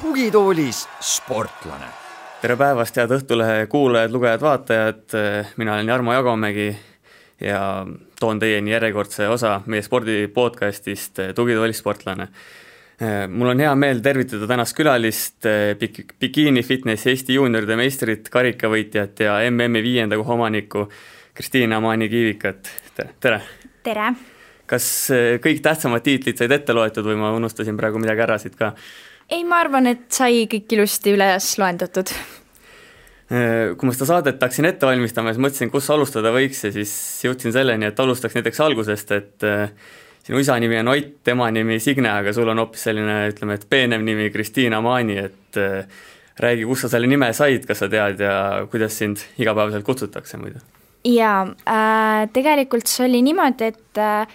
tugitoolis sportlane. tere päevast, head Õhtulehe kuulajad, lugejad, vaatajad, mina olen Jarmo Jagomägi ja toon teieni järjekordse osa meie spordi podcastist Tugitoolis sportlane. Mul on hea meel tervitada tänast külalist, bik-, bikiini fitnessi Eesti juunioride meistrit, karikavõitjat ja MM-i viienda koha omanikku Kristiina Maani-Kiivikat, tere! tere! kas kõik tähtsamad tiitlid said ette loetud või ma unustasin praegu midagi ära siit ka? ei, ma arvan, et sai kõik ilusti üles loendatud. Äh, kui ma seda saadet hakkasin ette valmistama, siis mõtlesin, kus alustada võiks ja siis jõudsin selleni, et alustaks näiteks algusest, et äh, sinu isa nimi on Ott, tema nimi Signe, aga sul on hoopis selline, ütleme, et peenem nimi Kristiina Maani, et äh, räägi, kust sa selle nime said, kas sa tead ja kuidas sind igapäevaselt kutsutakse muidu? jaa äh,, tegelikult see oli niimoodi, et äh,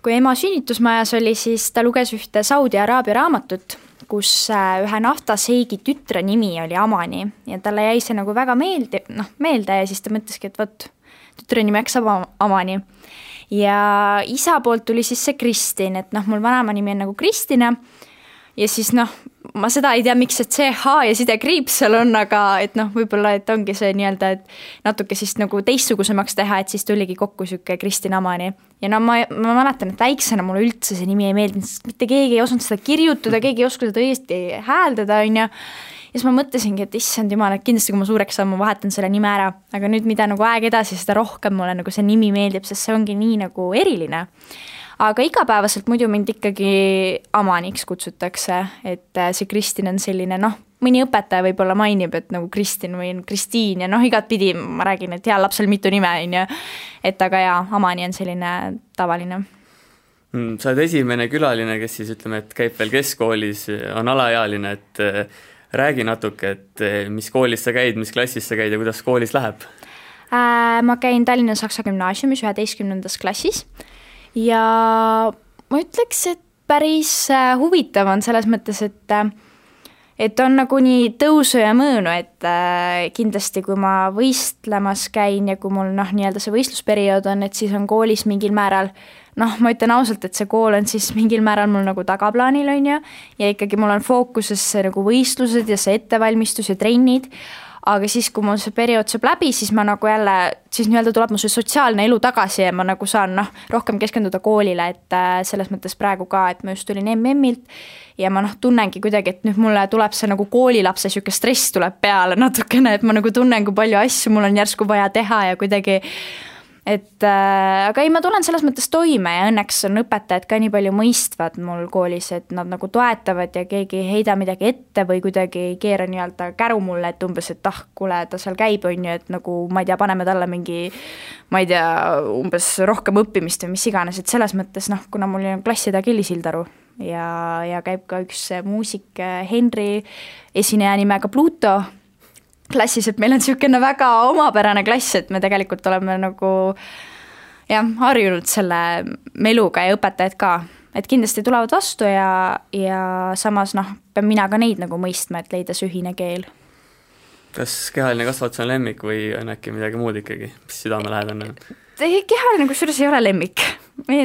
kui ema sünnitusmajas oli, siis ta luges ühte Saudi Araabia raamatut kus äh, ühe naftaseigi tütre nimi oli Amani ja talle jäi see nagu väga meeldi-, noh, meelde ja siis ta mõtleski, et vot, tütre nimeks saab Amani. Ja isa poolt tuli siis see Kristin, et noh, mul vanaema nimi on nagu Kristina. Ja siis noh, ma seda ei tea, miks see CH ja sidekriips seal on, aga et noh, võib-olla, et ongi see nii-öelda, et natuke siis nagu teistsugusemaks teha, et siis tuligi kokku sihuke Kristin Amani. ja no ma, ma mäletan, et väiksena mulle üldse see nimi ei meeldinud, sest mitte keegi ei osanud seda kirjutada, keegi ei osanud seda õieti hääldada, on ju. ja siis ma mõtlesingi, et issand jumal, et kindlasti kui ma suureks saan, ma vahetan selle nime ära, aga nüüd, mida nagu aeg edasi, seda rohkem mulle nagu see nimi meeldib, sest see ongi nii nagu eriline aga igapäevaselt muidu mind ikkagi Amaniks kutsutakse, et äh, see Kristin on selline noh, mõni õpetaja võib-olla mainib, et nagu Kristin või Kristiin ja noh, igatpidi ma räägin, et heal lapsel mitu nime, on ju. et aga jaa, Amani on selline tavaline mm, sa oled esimene külaline, kes siis ütleme, et käib veel keskkoolis, on alaealine, et äh, räägi natuke, et äh, mis koolis sa käid, mis klassis sa käid ja kuidas koolis läheb äh,? Ma käin Tallinna Saksa Gümnaasiumis üheteistkümnendas klassis ja ma ütleks, et päris äh, huvitav on selles mõttes, et äh, et on nagu nii tõusu ja mõõnu, et äh, kindlasti kui ma võistlemas käin ja kui mul noh, nii-öelda see võistlusperiood on, et siis on koolis mingil määral noh, ma ütlen ausalt, et see kool on siis mingil määral mul nagu tagaplaanil, on ju, ja ikkagi mul on fookuses nagu võistlused ja see ettevalmistus ja trennid, aga siis, kui mul see periood saab läbi, siis ma nagu jälle, siis nii-öelda tuleb mu see sotsiaalne elu tagasi ja ma nagu saan noh, rohkem keskenduda koolile, et äh, selles mõttes praegu ka, et ma just tulin MM-ilt ja ma noh, tunnengi kuidagi, et nüüd mulle tuleb see nagu koolilapse niisugune stress tuleb peale natukene, et ma nagu tunnen, kui palju asju mul on järsku vaja teha ja kuidagi et äh, aga ei, ma tulen selles mõttes toime ja õnneks on õpetajad ka nii palju mõistvad mul koolis, et nad nagu toetavad ja keegi ei heida midagi ette või kuidagi ei keera nii-öelda käru mulle, et umbes, et ah, kuule, ta seal käib, on ju, et nagu ma ei tea, paneme talle mingi ma ei tea, umbes rohkem õppimist või mis iganes, et selles mõttes noh, kuna mul on klasside Kelly Sildaru ja, ja käib ka üks muusik Henri esineja nimega Pluto klassis, et meil on niisugune väga omapärane klass, et me tegelikult oleme nagu jah, harjunud selle meluga ja õpetajad ka, et kindlasti tulevad vastu ja, ja samas noh, pean mina ka neid nagu mõistma, et leida see ühine keel. kas kehaline kasvatus on lemmik või on äkki midagi muud ikkagi, mis südamelähedane on? kehaline kusjuures ei ole lemmik,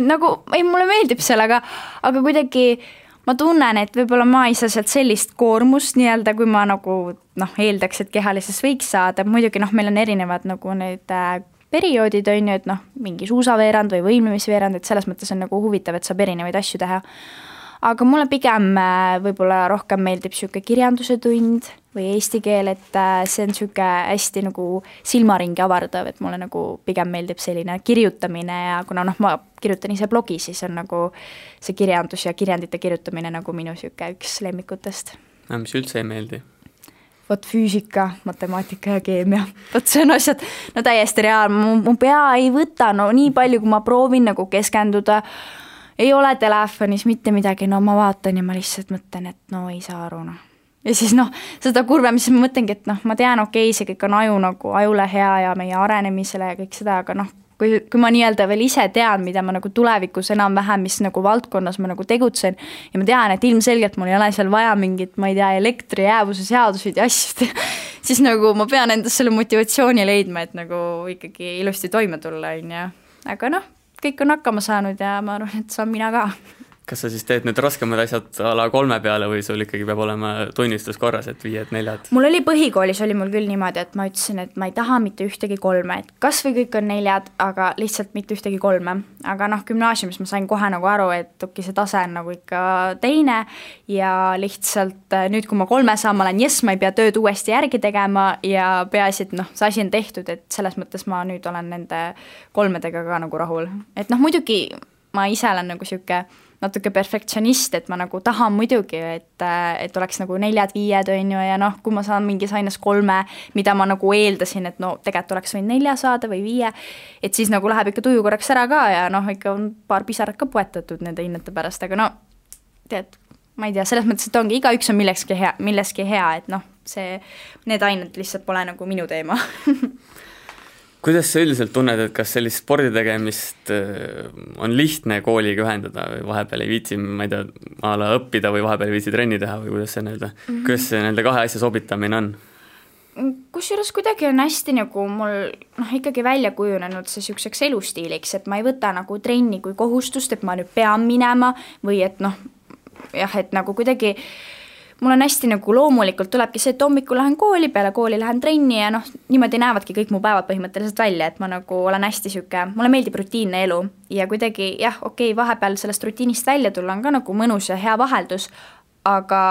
nagu ei, mulle meeldib seal, aga, aga kuidagi ma tunnen, et võib-olla ma ei saa sealt sellist koormust nii-öelda, kui ma nagu noh, eeldaks, et kehalises võiks saada, muidugi noh, meil on erinevad nagu need äh, perioodid, on ju, et noh, mingi suusaveerand või võimlemisveerand, et selles mõttes on nagu huvitav, et saab erinevaid asju teha. Aga mulle pigem äh, võib-olla rohkem meeldib niisugune kirjanduse tund või eesti keel, et äh, see on niisugune hästi nagu silmaringi avardav, et mulle nagu pigem meeldib selline kirjutamine ja kuna noh, ma kirjutan ise blogi, siis on nagu see kirjandus ja kirjandite kirjutamine nagu minu niisugune üks lemmikutest. mis üldse ei meeldi? vot füüsika, matemaatika ja keemia, vot see on asjad, no täiesti reaalne, mu, mu pea ei võta no nii palju, kui ma proovin nagu keskenduda ei ole telefonis mitte midagi, no ma vaatan ja ma lihtsalt mõtlen, et no ei saa aru, noh. Ja siis noh, seda kurvem, siis ma mõtlengi, et noh, ma tean, okei okay,, see kõik on aju nagu, ajule hea ja meie arenemisele ja kõik seda, aga noh, kui, kui ma nii-öelda veel ise tean, mida ma nagu tulevikus enam-vähem, mis nagu valdkonnas ma nagu tegutsen ja ma tean, et ilmselgelt mul ei ole seal vaja mingit, ma ei tea, elektri jäävuse seaduseid ja asju siis nagu ma pean endas selle motivatsiooni leidma, et nagu ikkagi ilusti toime tulla, on ju. aga noh, kõik on hakkama saanud ja ma arvan, et saan mina ka kas sa siis teed need raskemad asjad a la kolme peale või sul ikkagi peab olema tunnistus korras, et viied-neljad? mul oli põhikoolis, oli mul küll niimoodi, et ma ütlesin, et ma ei taha mitte ühtegi kolme, et kas või kõik on neljad, aga lihtsalt mitte ühtegi kolme. aga noh, gümnaasiumis ma sain kohe nagu aru, et okei see tase on nagu ikka teine ja lihtsalt äh, nüüd, kui ma kolme saan, ma olen jess, ma ei pea tööd uuesti järgi tegema ja peaasi, et noh, see asi on tehtud, et selles mõttes ma nüüd olen nende kolmedega ka nagu rahul. et noh, muidugi ma ise olen nagu niisugune natuke perfektsionist, et ma nagu tahan muidugi, et, et oleks nagu neljad-viied, on ju, ja noh, kui ma saan mingis aines kolme, mida ma nagu eeldasin, et no tegelikult oleks võinud nelja saada või viie, et siis nagu läheb ikka tuju korraks ära ka ja noh, ikka on paar pisarat ka poetatud nende hinnete pärast, aga no tead, ma ei tea, selles mõttes, et ongi, igaüks on millekski hea, milleski hea, et noh, see, need ained lihtsalt pole nagu minu teema kuidas sa üldiselt tunned, et kas sellist spordi tegemist äh, on lihtne kooliga ühendada või vahepeal ei viitsi, ma ei tea, a la õppida või vahepeal ei viitsi trenni teha või kuidas see nii-öelda mm, -hmm. kuidas see nende kahe asja sobitamine on? kusjuures kuidagi on hästi nagu mul noh, ikkagi välja kujunenud see niisuguseks elustiiliks, et ma ei võta nagu trenni kui kohustust, et ma nüüd pean minema või et noh, jah, et nagu kuidagi äh, mul on hästi nagu loomulikult tulebki see, et hommikul lähen kooli, peale kooli lähen trenni ja noh, niimoodi näevadki kõik mu päevad põhimõtteliselt välja, et ma nagu olen hästi niisugune, mulle meeldib rutiinne elu ja kuidagi jah, okei okay,, vahepeal sellest rutiinist välja tulla on ka nagu mõnus ja hea vaheldus, aga,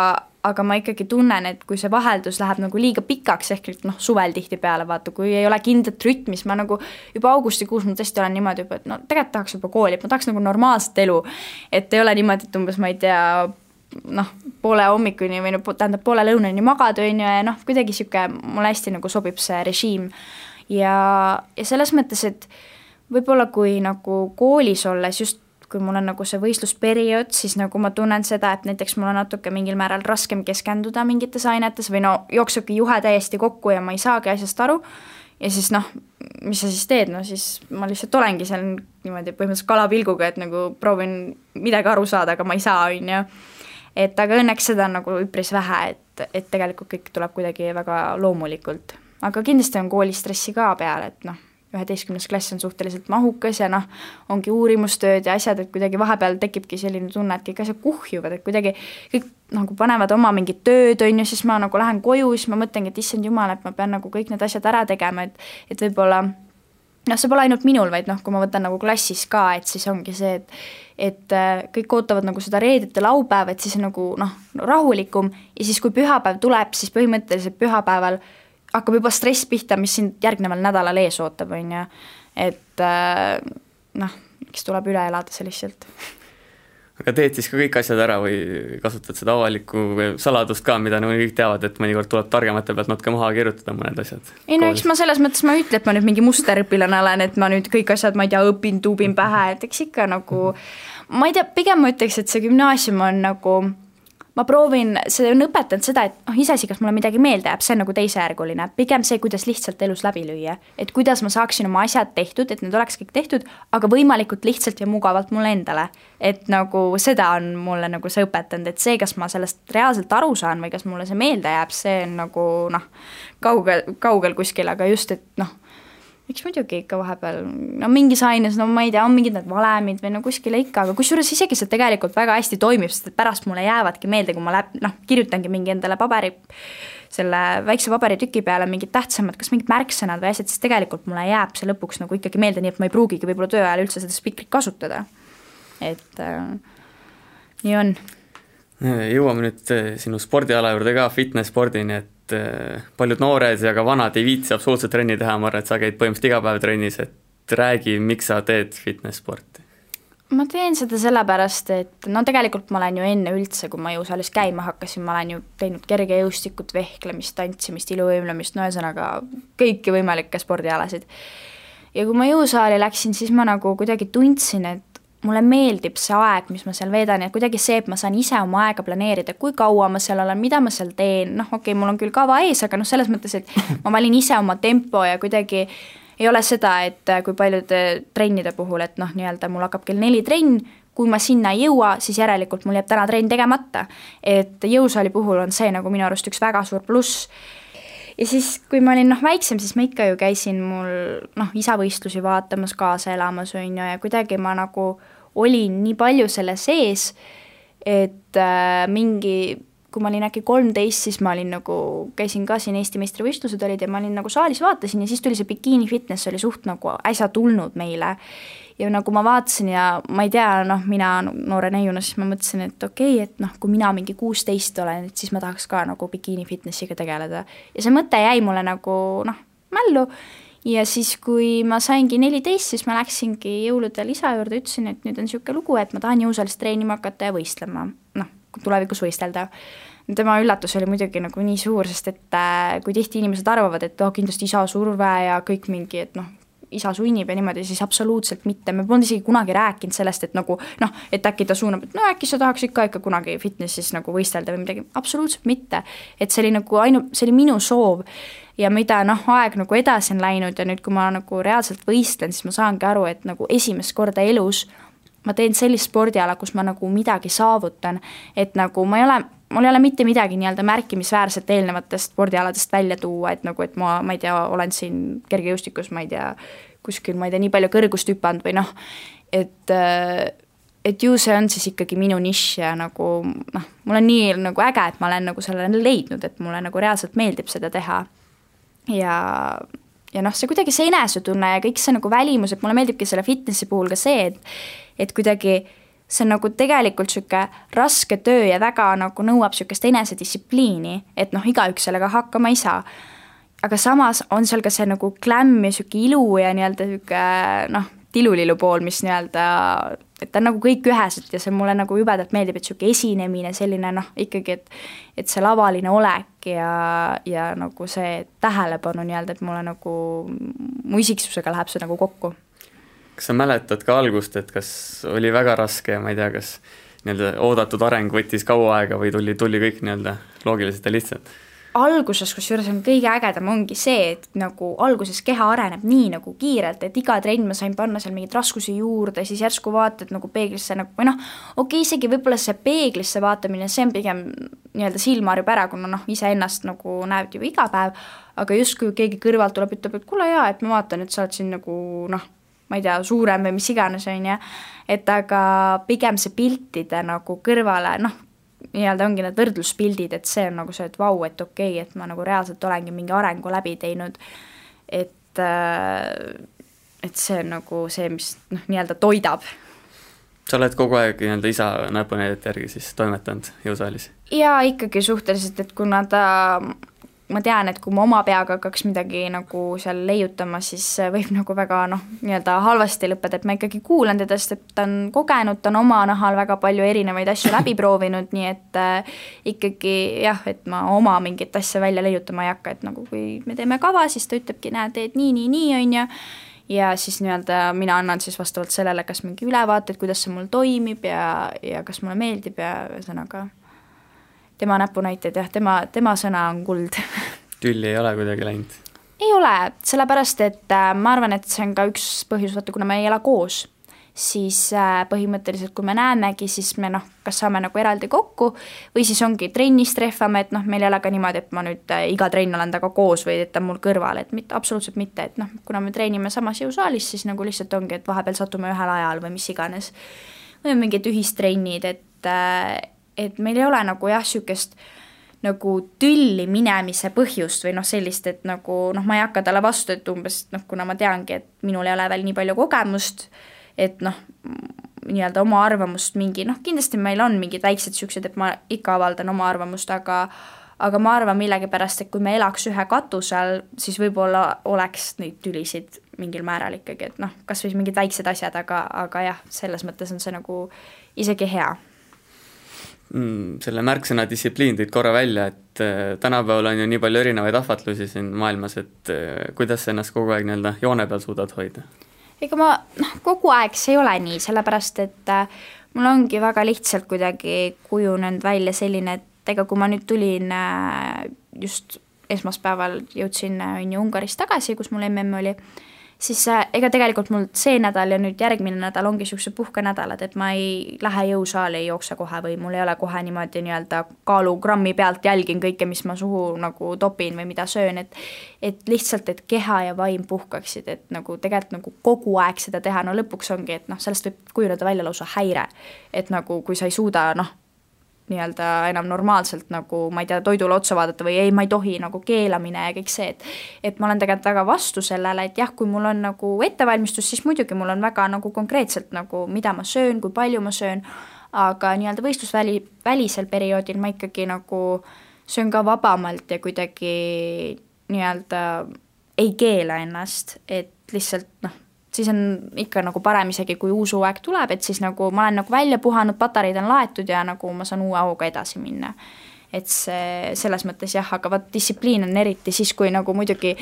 aga ma ikkagi tunnen, et kui see vaheldus läheb nagu liiga pikaks, ehk noh, suvel tihtipeale vaata, kui ei ole kindlat rütmi, siis ma nagu juba augustikuus ma tõesti olen niimoodi juba, et no tegelikult tahaks juba kooli, et ma tahaks nagu normaalset elu. et ei ole niimoodi, et umbes ma ei tea, noh, poole hommikuni või no tähendab, poole lõunani magad, on ju, ja noh, kuidagi niisugune, mulle hästi nagu sobib see režiim. ja, ja selles mõttes, et võib-olla kui nagu koolis olles just kui mul on nagu see võistlusperiood, siis nagu ma tunnen seda, et näiteks mul on natuke mingil määral raskem keskenduda mingites ainetes või no jooksebki juhe täiesti kokku ja ma ei saagi asjast aru, ja siis noh, mis sa siis teed, no siis ma lihtsalt olengi seal niimoodi põhimõtteliselt kalapilguga, et nagu proovin midagi aru saada, aga ma ei saa, on ju et aga õnneks seda on nagu üpris vähe, et, et tegelikult kõik tuleb kuidagi väga loomulikult. aga kindlasti on koolistressi ka peal, et noh, üheteistkümnes klass on suhteliselt mahukas ja noh, ongi uurimustööd ja asjad, et kuidagi vahepeal tekibki selline tunne, et kõik asjad kuhjuvad, et kuidagi kõik nagu panevad oma mingit tööd, on ju, siis ma nagu lähen koju, siis ma mõtlengi, et issand jumal, et ma pean nagu kõik need asjad ära tegema, et et võib-olla noh, see pole ainult minul, vaid noh, kui ma võtan nagu klassis ka, et siis ongi see, et et äh, kõik ootavad nagu seda reedet ja laupäeva, et siis on nagu noh, rahulikum ja siis, kui pühapäev tuleb, siis põhimõtteliselt pühapäeval hakkab juba stress pihta, mis sind järgneval nädalal ees ootab, on ju. et äh, noh, eks tuleb üle elada see lihtsalt aga teed siis ka kõik asjad ära või kasutad seda avalikku saladust ka, mida nagu kõik teavad, et mõnikord tuleb targemate pealt natuke maha kirjutada mõned asjad? ei no eks ma selles mõttes, ma ei ütle, et ma nüüd mingi musterõpilane olen, et ma nüüd kõik asjad, ma ei tea, õpin, tuubin pähe, et eks ikka nagu ma ei tea, pigem ma ütleks, et see gümnaasium on nagu ma proovin, see on õpetanud seda, et noh, iseasi, kas mulle midagi meelde jääb, see on nagu teisejärguline, pigem see, kuidas lihtsalt elus läbi lüüa. et kuidas ma saaksin oma asjad tehtud, et need oleks kõik tehtud, aga võimalikult lihtsalt ja mugavalt mulle endale. et nagu seda on mulle nagu see õpetanud, et see, kas ma sellest reaalselt aru saan või kas mulle see meelde jääb, see on nagu noh, kaugel, kaugel kuskil, aga just, et noh eks muidugi ikka vahepeal, no mingis aines, no ma ei tea, on mingid need valemid või no kuskile ikka, aga kusjuures isegi see tegelikult väga hästi toimib, sest et pärast mulle jäävadki meelde, kui ma läb-, noh, kirjutangi mingi endale paberi, selle väikse paberitüki peale mingid tähtsamad, kas mingid märksõnad või asjad, siis tegelikult mulle jääb see lõpuks nagu ikkagi meelde, nii et ma ei pruugigi võib-olla töö ajal üldse seda spikrit kasutada. et äh, nii on. jõuame nüüd äh, sinu spordiala juurde ka, fitness-spordini, et et äh, paljud noored ja ka vanad ei viitsi absoluutselt trenni teha, ma arvan, et sa käid põhimõtteliselt iga päev trennis, et räägi, miks sa teed fitness-sporti? ma teen seda sellepärast, et no tegelikult ma olen ju enne üldse, kui ma jõusaalis käima hakkasin, ma olen ju teinud kergejõustikut, vehklemist, tantsimist, iluvõimlemist, no ühesõnaga kõiki võimalikke spordialasid. ja kui ma jõusaali läksin, siis ma nagu kuidagi tundsin, et mulle meeldib see aeg, mis ma seal veedan ja kuidagi see, et ma saan ise oma aega planeerida, kui kaua ma seal olen, mida ma seal teen, noh, okei okay,, mul on küll kava ees, aga noh, selles mõttes, et ma valin ise oma tempo ja kuidagi ei ole seda, et äh, kui paljude trennide puhul, et noh, nii-öelda mul hakkab kell neli trenn, kui ma sinna ei jõua, siis järelikult mul jääb täna trenn tegemata. et jõusaali puhul on see nagu minu arust üks väga suur pluss ja siis, kui ma olin noh, väiksem, siis ma ikka ju käisin mul noh, isavõistlusi vaatamas, kaasa elamas, on ju, ja kuidagi ma nagu olin nii palju selle sees, et äh, mingi kui ma olin äkki kolmteist, siis ma olin nagu, käisin ka siin Eesti meistrivõistlused olid ja ma olin nagu saalis vaatasin ja siis tuli see bikiini fitness oli suht nagu äsja tulnud meile ja nagu ma vaatasin ja ma ei tea, noh, mina noore neiuna siis ma mõtlesin, et okei okay,, et noh, kui mina mingi kuusteist olen, et siis ma tahaks ka nagu bikiini fitnessiga tegeleda. ja see mõte jäi mulle nagu noh, mällu. Ja siis, kui ma saingi neliteist, siis ma läksingi jõuludel isa juurde, ütlesin, et nüüd on niisugune lugu, et ma tahan jõusaalist treenima hakata ja võistlema, noh, tulevikus võistelda. Tema üllatus oli muidugi nagu nii suur, sest et äh, kui tihti inimesed arvavad, et oh, kindlasti isa surve ja kõik mingi, et noh, isa sunnib ja niimoodi, siis absoluutselt mitte, me polnud isegi kunagi rääkinud sellest, et nagu noh, et äkki ta suunab, et no äkki sa tahaksid ka ikka kunagi fitnessis nagu võistelda või midagi, absoluutselt mitte. et see oli nagu ainu-, see oli minu soov. Ja mida noh, aeg nagu edasi on läinud ja nüüd, kui ma nagu reaalselt võistlen, siis ma saangi aru, et nagu esimest korda elus ma teen sellist spordiala, kus ma nagu midagi saavutan, et nagu ma ei ole mul ei ole mitte midagi nii-öelda märkimisväärset eelnevatest spordialadest välja tuua, et nagu, et ma, ma ei tea, olen siin kergejõustikus, ma ei tea, kuskil, ma ei tea, nii palju kõrgust hüpanud või noh, et et ju see on siis ikkagi minu nišš ja nagu noh, mul on nii nagu äge, et ma olen nagu selle leidnud, et mulle nagu reaalselt meeldib seda teha. ja, ja noh, see kuidagi see enesetunne ja kõik see nagu välimus, et mulle meeldibki selle fitnessi puhul ka see, et et kuidagi äh, see on nagu tegelikult niisugune raske töö ja väga nagu nõuab niisugust enesedistsipliini, et noh, igaüks sellega hakkama ei saa. aga samas on seal ka see nagu klämm ja niisugune ilu ja nii-öelda niisugune noh, tilulilu pool, mis nii-öelda, et ta on nagu kõik üheselt ja see mulle nagu jubedalt meeldib, et niisugune esinemine, selline noh, ikkagi, et et see lavaline olek ja, ja nagu see tähelepanu nii-öelda, et mulle nagu, mu isiksusega läheb see nagu kokku kas sa mäletad ka algust, et kas oli väga raske ja ma ei tea, kas nii-öelda oodatud areng võttis kaua aega või tuli, tuli kõik nii-öelda loogiliselt ja lihtsalt? alguses, kusjuures on kõige ägedam, ongi see, et nagu alguses keha areneb nii nagu kiirelt, et iga trenn ma sain panna seal mingeid raskusi juurde, siis järsku vaatad nagu peeglisse nagu või noh, okei okay,, isegi võib-olla see peeglisse vaatamine, see on pigem nii-öelda silm harjub ära, kuna noh, iseennast nagu näed ju iga päev, aga justkui keegi kõrvalt tuleb, ütleb, et kuule jaa, et ma vaatan, et sa oled siin nagu noh, ma ei tea, suurem või mis iganes, on ju, et aga pigem see piltide nagu kõrvale, noh, nii-öelda ongi need võrdluspildid, et see on nagu see, et vau, et okei okay,, et ma nagu reaalselt olengi mingi arengu läbi teinud, et äh, et see on nagu see, mis noh, nii-öelda toidab. sa oled kogu aeg nii-öelda isa näpunäidete järgi siis toimetanud jõusaalis? jaa, ikkagi suhteliselt, et kuna ta ma tean, et kui ma oma peaga hakkaks midagi nagu seal leiutama, siis võib nagu väga noh, nii-öelda halvasti lõppeda, et ma ikkagi kuulan teda, sest et ta on kogenud, ta on oma nahal väga palju erinevaid asju läbi proovinud, nii et äh, ikkagi jah, et ma oma mingit asja välja leiutama ei hakka, et nagu kui me teeme kava, siis ta ütlebki, näed, teed nii, nii, nii, on ju, ja siis nii-öelda mina annan siis vastavalt sellele kas mingi ülevaate, et kuidas see mul toimib ja, ja kas mulle meeldib ja ühesõnaga tema näpunäited jah, tema, tema sõna on kuld tülli ei ole kuidagi läinud? ei ole, sellepärast et äh, ma arvan, et see on ka üks põhjus, vaata kuna me ei ela koos, siis äh, põhimõtteliselt kui me näemegi, siis me noh, kas saame nagu eraldi kokku või siis ongi trennis trehvame, et noh, meil ei ole ka niimoodi, et ma nüüd äh, iga trenn olen temaga koos või et ta on mul kõrval, et mitte, absoluutselt mitte, et noh, kuna me treenime samas jõusaalis, siis nagu lihtsalt ongi, et vahepeal satume ühel ajal või mis iganes. või on mingid ühistrennid, et et meil ei ole nagu jah, niisugust nagu tülli minemise põhjust või noh, sellist, et nagu noh, ma ei hakka talle vastu, et umbes noh, kuna ma teangi, et minul ei ole veel nii palju kogemust, et noh, nii-öelda oma arvamust mingi noh, kindlasti meil on mingid väiksed niisugused, et ma ikka avaldan oma arvamust, aga aga ma arvan millegipärast, et kui me elaks ühe katuse all, siis võib-olla oleks neid tülisid mingil määral ikkagi, et noh, kas või mingid väiksed asjad, aga, aga jah, selles mõttes on see nagu isegi hea selle märksõna distsipliin tõid korra välja, et äh, tänapäeval on ju nii palju erinevaid ahvatlusi siin maailmas, et äh, kuidas sa ennast kogu aeg nii-öelda joone peal suudad hoida? ega ma noh, kogu aeg see ei ole nii, sellepärast et äh, mul ongi väga lihtsalt kuidagi kujunenud välja selline, et ega kui ma nüüd tulin just esmaspäeval jõudsin, on ju, Ungarist tagasi, kus mul mm oli, siis ega tegelikult mul see nädal ja nüüd järgmine nädal ongi niisugused puhkenädalad, et ma ei lähe jõusaali, ei jookse kohe või mul ei ole kohe niimoodi nii-öelda kaalugrammi pealt jälgin kõike, mis ma suhu nagu topin või mida söön, et et lihtsalt, et keha ja vaim puhkaksid, et nagu tegelikult nagu kogu aeg seda teha, no lõpuks ongi, et noh, sellest võib kujuneda välja lausa häire. et nagu kui sa ei suuda noh, nii-öelda enam normaalselt nagu ma ei tea, toidule otsa vaadata või ei, ma ei tohi nagu keelamine ja kõik see, et et ma olen tegelikult väga vastu sellele, et jah, kui mul on nagu ettevalmistus, siis muidugi mul on väga nagu konkreetselt nagu, mida ma söön, kui palju ma söön, aga nii-öelda võistlusväli, välisel perioodil ma ikkagi nagu söön ka vabamalt ja kuidagi nii-öelda ei keela ennast, et lihtsalt noh siis on ikka nagu parem isegi, kui uus hooaeg tuleb, et siis nagu ma olen nagu välja puhanud, patareid on laetud ja nagu ma saan uue hooga edasi minna. et see selles mõttes jah, aga vot distsipliin on eriti siis, kui nagu muidugi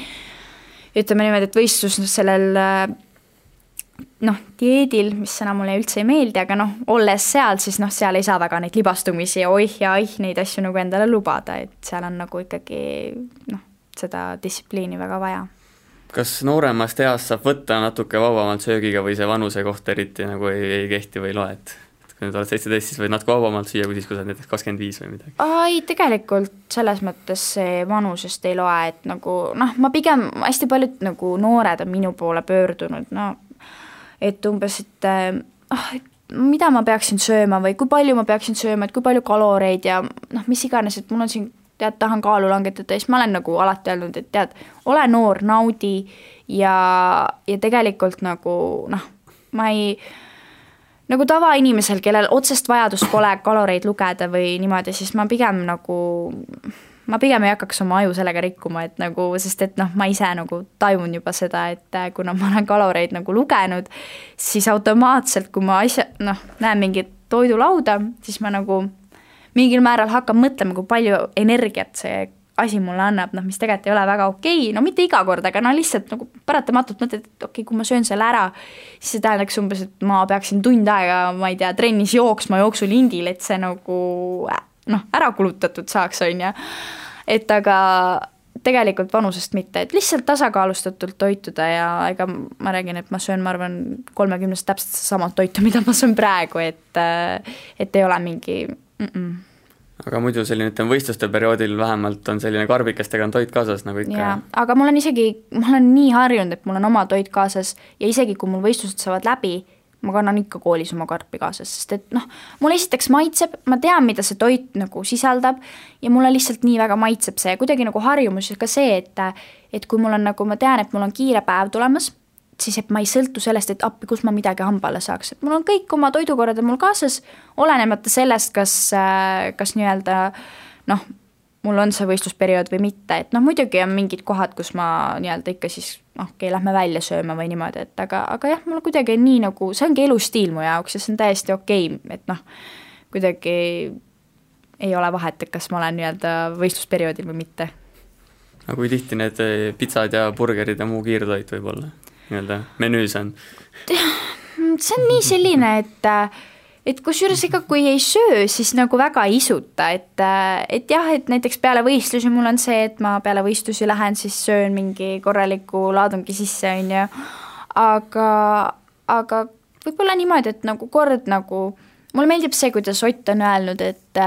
ütleme niimoodi, et võistlus sellel noh, dieedil, mis sõna mulle üldse ei meeldi, aga noh, olles seal, siis noh, seal ei saa väga neid libastumisi ja oih ja aih neid asju nagu endale lubada, et seal on nagu ikkagi noh, seda distsipliini väga vaja kas nooremast east saab võtta natuke vabamalt söögiga või see vanuse koht eriti nagu ei, ei kehti või ei loe, et kui nüüd oled seitseteist, siis võid natuke vabamalt süüa, kui siis, kui sa oled näiteks kakskümmend viis või midagi? ei, tegelikult selles mõttes see vanusest ei loe, et nagu noh, ma pigem, hästi paljud nagu noored on minu poole pöördunud, no et umbes, et ah, et mida ma peaksin sööma või kui palju ma peaksin sööma, et kui palju kaloreid ja noh, mis iganes, et mul on siin tead, tahan kaalu langetada, siis ma olen nagu alati öelnud, et tead, ole noor, naudi ja, ja tegelikult nagu noh, ma ei, nagu tavainimesel, kellel otsest vajadust pole kaloreid lugeda või niimoodi, siis ma pigem nagu, ma pigem ei hakkaks oma aju sellega rikkuma, et nagu, sest et noh, ma ise nagu tajun juba seda, et kuna ma olen kaloreid nagu lugenud, siis automaatselt, kui ma asja, noh, näen mingit toidulauda, siis ma nagu mingil määral hakkan mõtlema, kui palju energiat see asi mulle annab, noh, mis tegelikult ei ole väga okei okay., no mitte iga kord, aga no lihtsalt nagu paratamatult mõtled, et okei okay,, kui ma söön selle ära, siis see tähendaks umbes, et ma peaksin tund aega, ma ei tea, trennis jooksma jooksulindil, et see nagu noh, ära kulutatud saaks, on ju. et aga tegelikult vanusest mitte, et lihtsalt tasakaalustatult toituda ja ega ma räägin, et ma söön, ma arvan, kolmekümnest täpselt sama toitu, mida ma söön praegu, et et ei ole mingi mm. -mm aga muidu selline, ütleme võistluste perioodil vähemalt on selline karbikestega on toit kaasas nagu ikka. jaa, aga mul on isegi, ma olen nii harjunud, et mul on oma toit kaasas ja isegi kui mul võistlused saavad läbi, ma kannan ikka koolis oma karpi kaasas, sest et noh, mulle esiteks maitseb, ma tean, mida see toit nagu sisaldab ja mulle lihtsalt nii väga maitseb see, kuidagi nagu harjumus ka see, et et kui mul on nagu, ma tean, et mul on kiire päev tulemas siis et ma ei sõltu sellest, et appi, kus ma midagi hambale saaks, et mul on kõik oma toidukorrad on mul kaasas, olenemata sellest, kas, äh, kas nii-öelda noh, mul on see võistlusperiood või mitte, et noh, muidugi on mingid kohad, kus ma nii-öelda ikka siis noh, okei okay,, lähme välja sööma või niimoodi, et aga, aga jah, mul kuidagi on nii nagu, see ongi elustiil mu jaoks ja see on täiesti okei okay,, et noh, kuidagi ei ole vahet, et kas ma olen nii-öelda võistlusperioodil või mitte. aga kui tihti need eh, pitsad ja burgerid ja muu kiirtoit võib olla? Nii-öelda menüüs on? see on nii selline, et et kusjuures ega kui ei söö, siis nagu väga ei isuta, et, et jah, et näiteks peale võistlusi mul on see, et ma peale võistlusi lähen, siis söön mingi korraliku laadungi sisse, on ju, aga, aga võib-olla niimoodi, et nagu kord nagu mulle meeldib see, kuidas Ott on öelnud, et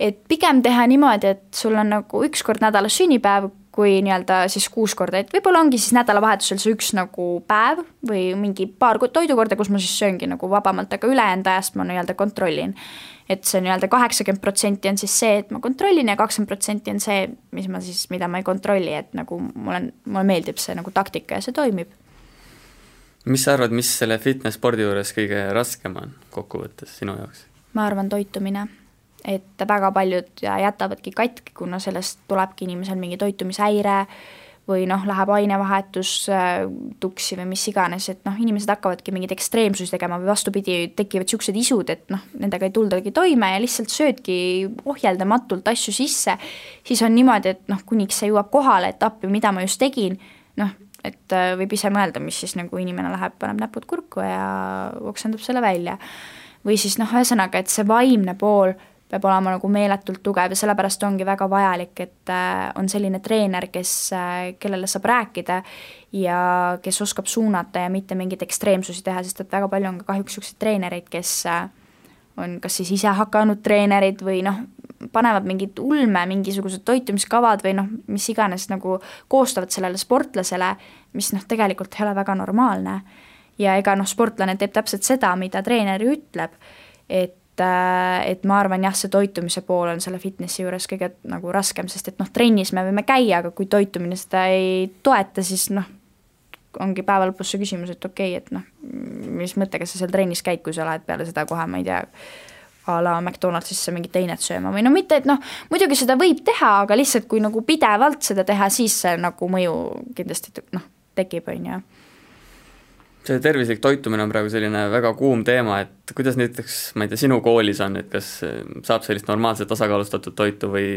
et pigem teha niimoodi, et sul on nagu üks kord nädalas sünnipäev, kui nii-öelda siis kuus korda, et võib-olla ongi siis nädalavahetusel see üks nagu päev või mingi paar toidukorda, kus ma siis sööngi nagu vabamalt, aga ülejäänud ajast ma nii-öelda kontrollin. et see nii-öelda kaheksakümmend protsenti on siis see, et ma kontrollin ja kakskümmend protsenti on see, mis ma siis, mida ma ei kontrolli, et nagu mul on, mulle meeldib see nagu taktika ja see toimib. mis sa arvad, mis selle fitness spordi juures kõige raskem on kokkuvõttes sinu jaoks? ma arvan, toitumine et väga paljud jätavadki katki, kuna sellest tulebki inimesel mingi toitumishäire või noh, läheb ainevahetus äh, tuksi või mis iganes, et noh, inimesed hakkavadki mingeid ekstreemsusi tegema või vastupidi, tekivad niisugused isud, et noh, nendega ei tuldagi toime ja lihtsalt söödki ohjeldamatult asju sisse, siis on niimoodi, et noh, kuniks see jõuab kohale, et appi, mida ma just tegin, noh, et äh, võib ise mõelda, mis siis nagu inimene läheb, paneb näpud kurku ja oksendab selle välja. või siis noh, ühesõnaga, et see vaimne pool peab olema nagu meeletult tugev ja sellepärast ongi väga vajalik, et äh, on selline treener, kes, äh, kellele saab rääkida ja kes oskab suunata ja mitte mingeid ekstreemsusi teha, sest et väga palju on ka kahjuks niisuguseid treenereid, kes äh, on kas siis ise hakanud treenerid või noh, panevad mingit ulme, mingisugused toitumiskavad või noh, mis iganes nagu koostavad sellele sportlasele, mis noh, tegelikult ei ole väga normaalne. ja ega noh, sportlane teeb täpselt seda, mida treener ütleb, et et ma arvan jah, see toitumise pool on selle fitnessi juures kõige nagu raskem, sest et noh, trennis me võime käia, aga kui toitumine seda ei toeta, siis noh, ongi päeva lõpus see küsimus, et okei okay,, et noh, mis mõttega sa seal trennis käid, kui sa lähed peale seda kohe, ma ei tea, a la McDonaldsisse mingit einet sööma või no mitte, et noh, muidugi seda võib teha, aga lihtsalt kui nagu pidevalt seda teha, siis see nagu mõju kindlasti noh, tekib, on ju see tervislik toitumine on praegu selline väga kuum teema, et kuidas näiteks, ma ei tea, sinu koolis on, et kas saab sellist normaalset tasakaalustatud toitu või,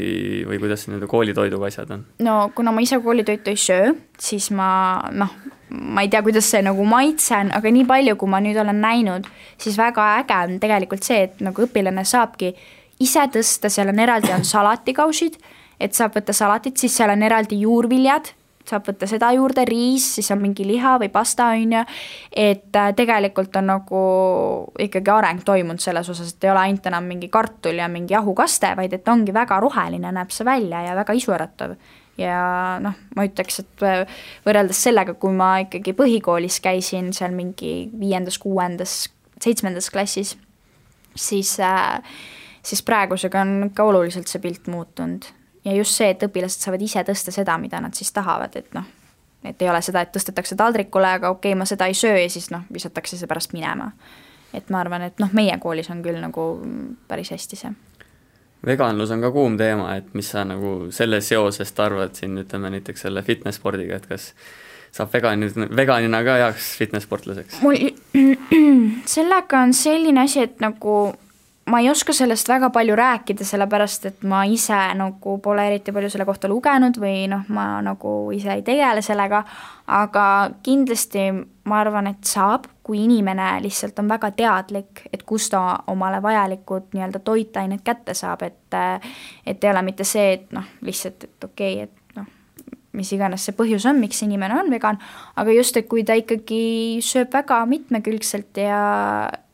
või kuidas nii-öelda koolitoiduga asjad on? no kuna ma ise koolitoitu ei söö, siis ma noh, ma ei tea, kuidas see nagu maitse on, aga nii palju, kui ma nüüd olen näinud, siis väga äge on tegelikult see, et nagu õpilane saabki ise tõsta, seal on eraldi, on salatikausid, et saab võtta salatit, siis seal on eraldi juurviljad saab võtta seda juurde, riis, siis on mingi liha või pasta, on ju, et äh, tegelikult on nagu ikkagi areng toimunud selles osas, et ei ole ainult enam mingi kartul ja mingi jahukaste, vaid et ongi väga roheline, näeb see välja ja väga isuäratav ja noh, ma ütleks, et äh, võrreldes sellega, kui ma ikkagi põhikoolis käisin seal mingi viiendas, kuuendas, seitsmendas klassis, siis, äh, siis praegusega on ikka oluliselt see pilt muutunud ja just see, et õpilased saavad ise tõsta seda, mida nad siis tahavad, et noh, et ei ole seda, et tõstetakse taldrikule, aga okei okay,, ma seda ei söö ja siis noh, visatakse see pärast minema. et ma arvan, et noh, meie koolis on küll nagu päris hästi see. veganlus on ka kuum teema, et mis sa nagu selle seosest arvad siin ütleme näiteks selle fitness spordiga, et kas saab vegani, veganina ka heaks fitness sportlaseks? mul sellega on selline asi, et nagu ma ei oska sellest väga palju rääkida, sellepärast et ma ise nagu pole eriti palju selle kohta lugenud või noh, ma nagu ise ei tegele sellega, aga kindlasti ma arvan, et saab, kui inimene lihtsalt on väga teadlik, et kust ta omale vajalikud nii-öelda toitained kätte saab, et et ei ole mitte see, et noh, lihtsalt, et okei okay,, et mis iganes see põhjus on, miks inimene on vegan, aga just, et kui ta ikkagi sööb väga mitmekülgselt ja,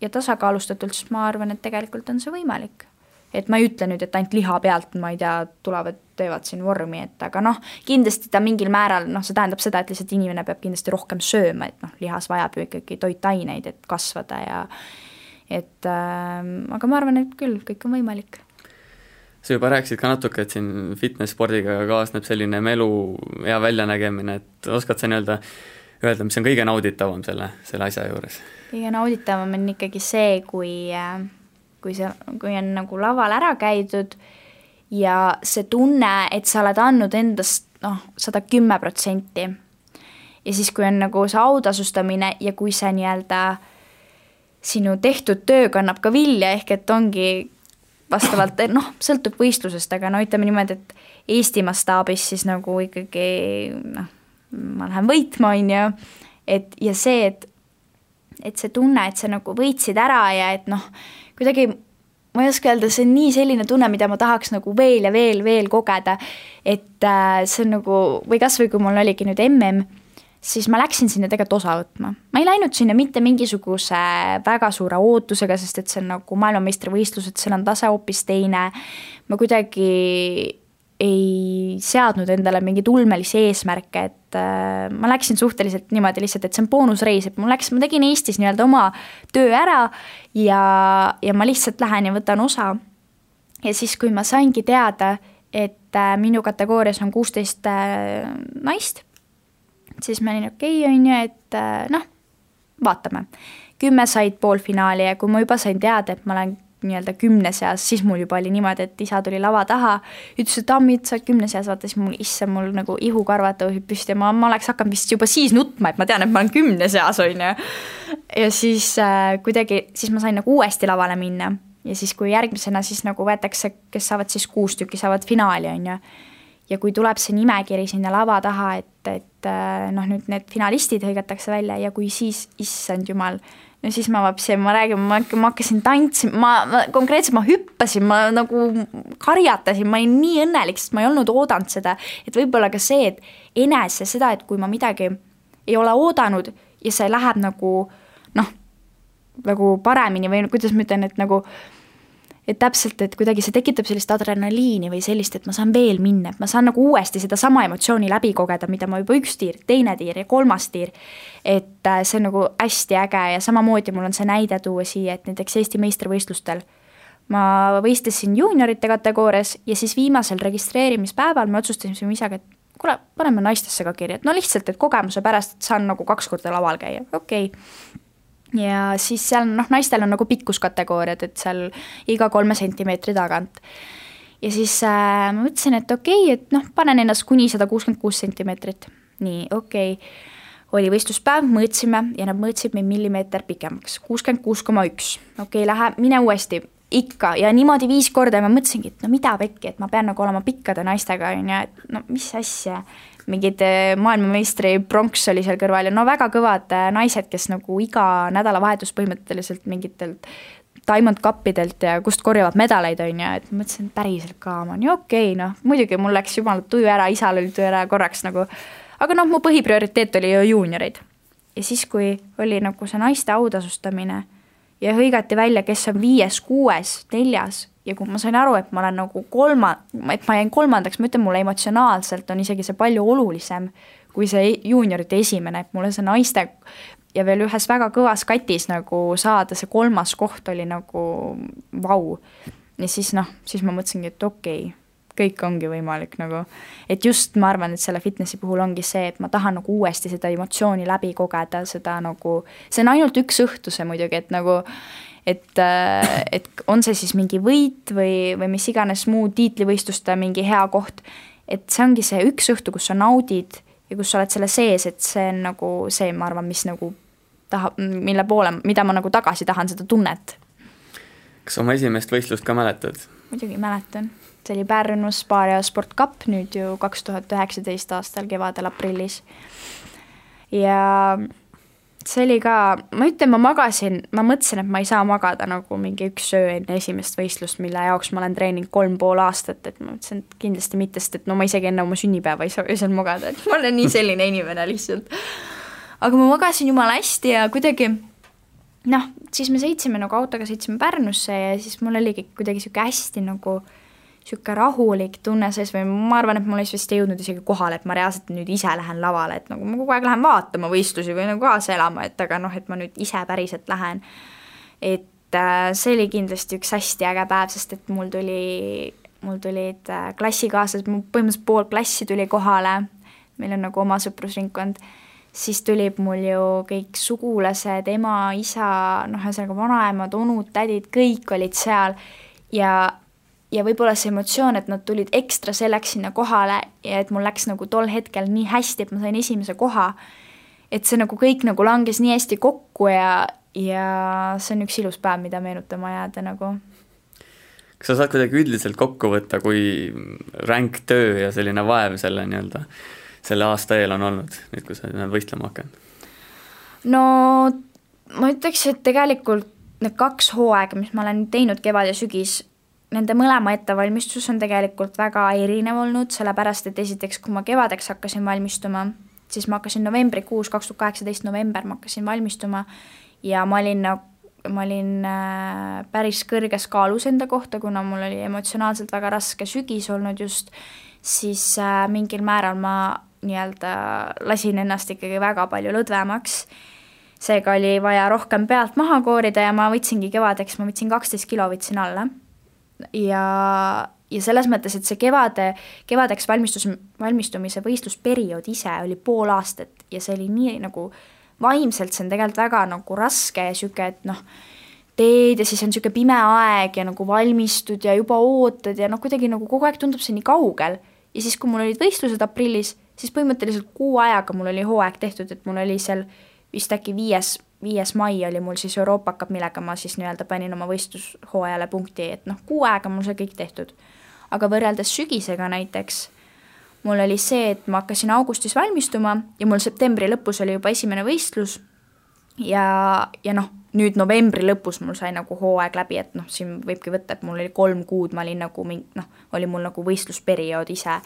ja tasakaalustatult, siis ma arvan, et tegelikult on see võimalik. et ma ei ütle nüüd, et ainult liha pealt, ma ei tea, tulevad, teevad siin vormi, et aga noh, kindlasti ta mingil määral, noh, see tähendab seda, et lihtsalt inimene peab kindlasti rohkem sööma, et noh, lihas vajab ju ikkagi toitaineid, et kasvada ja et äh, aga ma arvan, et küll, kõik on võimalik sa juba rääkisid ka natuke, et siin fitness-spordiga kaasneb selline melu hea väljanägemine, et oskad sa nii-öelda öelda, mis on kõige nauditavam selle, selle asja juures? kõige nauditavam on ikkagi see, kui, kui see, kui on nagu laval ära käidud ja see tunne, et sa oled andnud endast noh, sada kümme protsenti. ja siis, kui on nagu see autasustamine ja kui see nii-öelda sinu tehtud töö kannab ka vilja, ehk et ongi vastavalt, noh, sõltub võistlusest, aga no ütleme niimoodi, et Eesti mastaabis siis nagu ikkagi noh, ma lähen võitma, on ju, et ja see, et et see tunne, et sa nagu võitsid ära ja et noh, kuidagi ma ei oska öelda, see on nii selline tunne, mida ma tahaks nagu veel ja veel, veel kogeda, et äh, see on nagu, või kas või kui mul oligi nüüd mm siis ma läksin sinna tegelikult osa võtma. ma ei läinud sinna mitte mingisuguse väga suure ootusega, sest et see on nagu maailmameistrivõistlused, seal on tase hoopis teine. ma kuidagi ei seadnud endale mingeid ulmelisi eesmärke, et äh, ma läksin suhteliselt niimoodi lihtsalt, et see on boonusreis, et mul läks, ma tegin Eestis nii-öelda oma töö ära ja, ja ma lihtsalt lähen ja võtan osa. ja siis, kui ma saingi teada, et äh, minu kategoorias on kuusteist äh, naist siis ma olin okei okay,, on ju, et äh, noh, vaatame. kümme said poolfinaali ja kui ma juba sain teada, et ma olen nii-öelda kümne seas, siis mul juba oli niimoodi, et isa tuli lava taha, ütles, et Ammit, sa oled kümne seas, vaata siis mul, issand, mul nagu ihukarvad tõusid püsti ja ma, ma oleks hakanud vist juba siis nutma, et ma tean, et ma olen kümne seas, on ju. ja siis äh, kuidagi, siis ma sain nagu uuesti lavale minna ja siis, kui järgmisena siis nagu võetakse, kes saavad siis kuus tükki, saavad finaali, on ju ja kui tuleb see nimekiri sinna lava taha, et, et äh, noh, nüüd need finalistid hõigatakse välja ja kui siis, issand jumal, ja siis ma vaatasin, ma räägin, ma, ma hakkasin tantsima, ma, ma konkreetselt ma hüppasin, ma nagu karjatasin, ma olin nii õnnelik, sest ma ei olnud oodanud seda, et võib-olla ka see, et enese seda, et kui ma midagi ei ole oodanud ja see läheb nagu noh, nagu paremini või kuidas ma ütlen, et nagu et täpselt, et kuidagi see tekitab sellist adrenaliini või sellist, et ma saan veel minna, et ma saan nagu uuesti sedasama emotsiooni läbi kogeda, mida ma juba üks tiir, teine tiir ja kolmas tiir. et äh, see on nagu hästi äge ja samamoodi mul on see näide tuua siia, et näiteks Eesti meistrivõistlustel. Ma võistlesin juuniorite kategoorias ja siis viimasel registreerimispäeval me otsustasime isaga, et kuule, paneme naistesse ka kirja, et no lihtsalt, et kogemuse pärast, et saan nagu kaks korda laval käia, okei. okay ja siis seal noh, naistel on nagu pikkuskategooriad, et seal iga kolme sentimeetri tagant. ja siis äh, ma mõtlesin, et okei okay,, et noh, panen ennast kuni sada kuuskümmend kuus sentimeetrit. nii, okei okay., oli võistluspäev, mõõtsime ja nad mõõtsid meid millimeeter pikemaks, kuuskümmend kuus koma üks. okei okay,, lähe, mine uuesti, ikka ja niimoodi viis korda ja ma mõtlesingi, et no mida pekki, et ma pean nagu olema pikkade naistega, on ju, et no mis asja mingid eh, maailmameistri pronks oli seal kõrval ja no väga kõvad eh, naised, kes nagu iga nädalavahetus põhimõtteliselt mingitelt Diamond Cupidelt ja kust korjavad medaleid, on ju, et mõtlesin, päriselt ka, ma nii okei okay,, noh, muidugi mul läks jumala tuju ära, isal oli tuju ära korraks nagu, aga noh, mu põhiprioriteet oli ju juuniorid. ja siis, kui oli nagu see naiste autasustamine ja hõigati välja, kes on viies, kuues, neljas. Ja kui ma sain aru, et ma olen nagu kolma, et ma jäin kolmandaks, ma ütlen, mulle emotsionaalselt on isegi see palju olulisem kui see juuniorite esimene, et mulle see naiste ja veel ühes väga kõvas katis nagu saada see kolmas koht oli nagu vau. ja siis noh, siis ma mõtlesingi, et okei. okay, kõik ongi võimalik nagu, et just ma arvan, et selle fitnessi puhul ongi see, et ma tahan nagu uuesti seda emotsiooni läbi kogeda, seda nagu, see on ainult üks õhtu see muidugi, et nagu et, äh, et on see siis mingi võit või, või mis iganes muu tiitlivõistluste mingi hea koht, et see ongi see üks õhtu, kus sa naudid ja kus sa oled selle sees, et see on nagu see, ma arvan, mis nagu tahab, mille poole, mida ma nagu tagasi tahan, seda tunnet. kas oma esimest võistlust ka mäletad? muidugi mäletan, see oli Pärnus Baaria Sport Cup nüüd ju kaks tuhat üheksateist aastal kevadel aprillis. ja see oli ka, ma ütlen, ma magasin, ma mõtlesin, et ma ei saa magada nagu mingi üks öö enne esimest võistlust, mille jaoks ma olen treeninud kolm pool aastat, et ma mõtlesin, et kindlasti mitte, sest et no ma isegi enne oma sünnipäeva ei saa öösel magada, et ma olen nii selline inimene lihtsalt. aga ma magasin jumala hästi ja kuidagi noh, siis me sõitsime nagu autoga, sõitsime Pärnusse ja siis mul oligi kuidagi niisugune hästi nagu äh, niisugune rahulik tunne sees või ma arvan, et mul siis vist jõudnud isegi kohale, et ma reaalselt nüüd ise lähen lavale, et nagu ma kogu aeg lähen vaatama võistlusi või nagu kaasa elama, et aga noh, et ma nüüd ise päriselt lähen. et äh, see oli kindlasti üks hästi äge päev, sest et mul tuli, mul tulid äh, klassikaaslased, mul põhimõtteliselt pool klassi tuli kohale, meil on nagu oma sõprusringkond, siis tulid mul ju kõik sugulased, ema, isa, noh, ühesõnaga vanaemad, onud, tädid, kõik olid seal ja ja võib-olla see emotsioon, et nad tulid ekstra selleks sinna kohale ja et mul läks nagu tol hetkel nii hästi, et ma sain esimese koha, et see nagu kõik nagu langes nii hästi kokku ja, ja see on üks ilus päev, mida meenutama jääda nagu. kas sa saad kuidagi üldiselt kokku võtta, kui ränk töö ja selline vaev selle nii-öelda, selle aasta eel on olnud, nüüd kui sa võistlema hakanud? no ma ütleks, et tegelikult need kaks hooaega, mis ma olen teinud, kevad ja sügis, nende mõlema ettevalmistus on tegelikult väga erinev olnud, sellepärast et esiteks, kui ma kevadeks hakkasin valmistuma, siis ma hakkasin novembrikuus, kaks tuhat kaheksateist november ma hakkasin valmistuma ja ma olin nagu ma olin äh, päris kõrges kaalus enda kohta, kuna mul oli emotsionaalselt väga raske sügis olnud just, siis äh, mingil määral ma nii-öelda lasin ennast ikkagi väga palju lõdvemaks, seega oli vaja rohkem pealt maha koorida ja ma võtsingi kevadeks, ma võtsin kaksteist kilo, võtsin alla ja, ja selles mõttes, et see kevade, kevadeks valmistus, valmistumise võistlusperiood ise oli pool aastat ja see oli nii nagu vaimselt see on tegelikult väga nagu raske ja niisugune, et noh, teed ja siis on niisugune pime aeg ja nagu valmistud ja juba ootad ja noh, kuidagi nagu kogu aeg tundub see nii kaugel. ja siis, kui mul olid võistlused aprillis, siis põhimõtteliselt kuu ajaga mul oli hooaeg tehtud, et mul oli seal vist äkki viies viies mai oli mul siis Euroopa Cup, millega ma siis nii-öelda panin oma võistlushooajale punkti, et noh, kuu aega mul see kõik tehtud. aga võrreldes sügisega näiteks, mul oli see, et ma hakkasin augustis valmistuma ja mul septembri lõpus oli juba esimene võistlus ja, ja noh, nüüd novembri lõpus mul sai nagu hooaeg läbi, et noh, siin võibki võtta, et mul oli kolm kuud, ma olin nagu mingi noh, oli mul nagu võistlusperiood ise,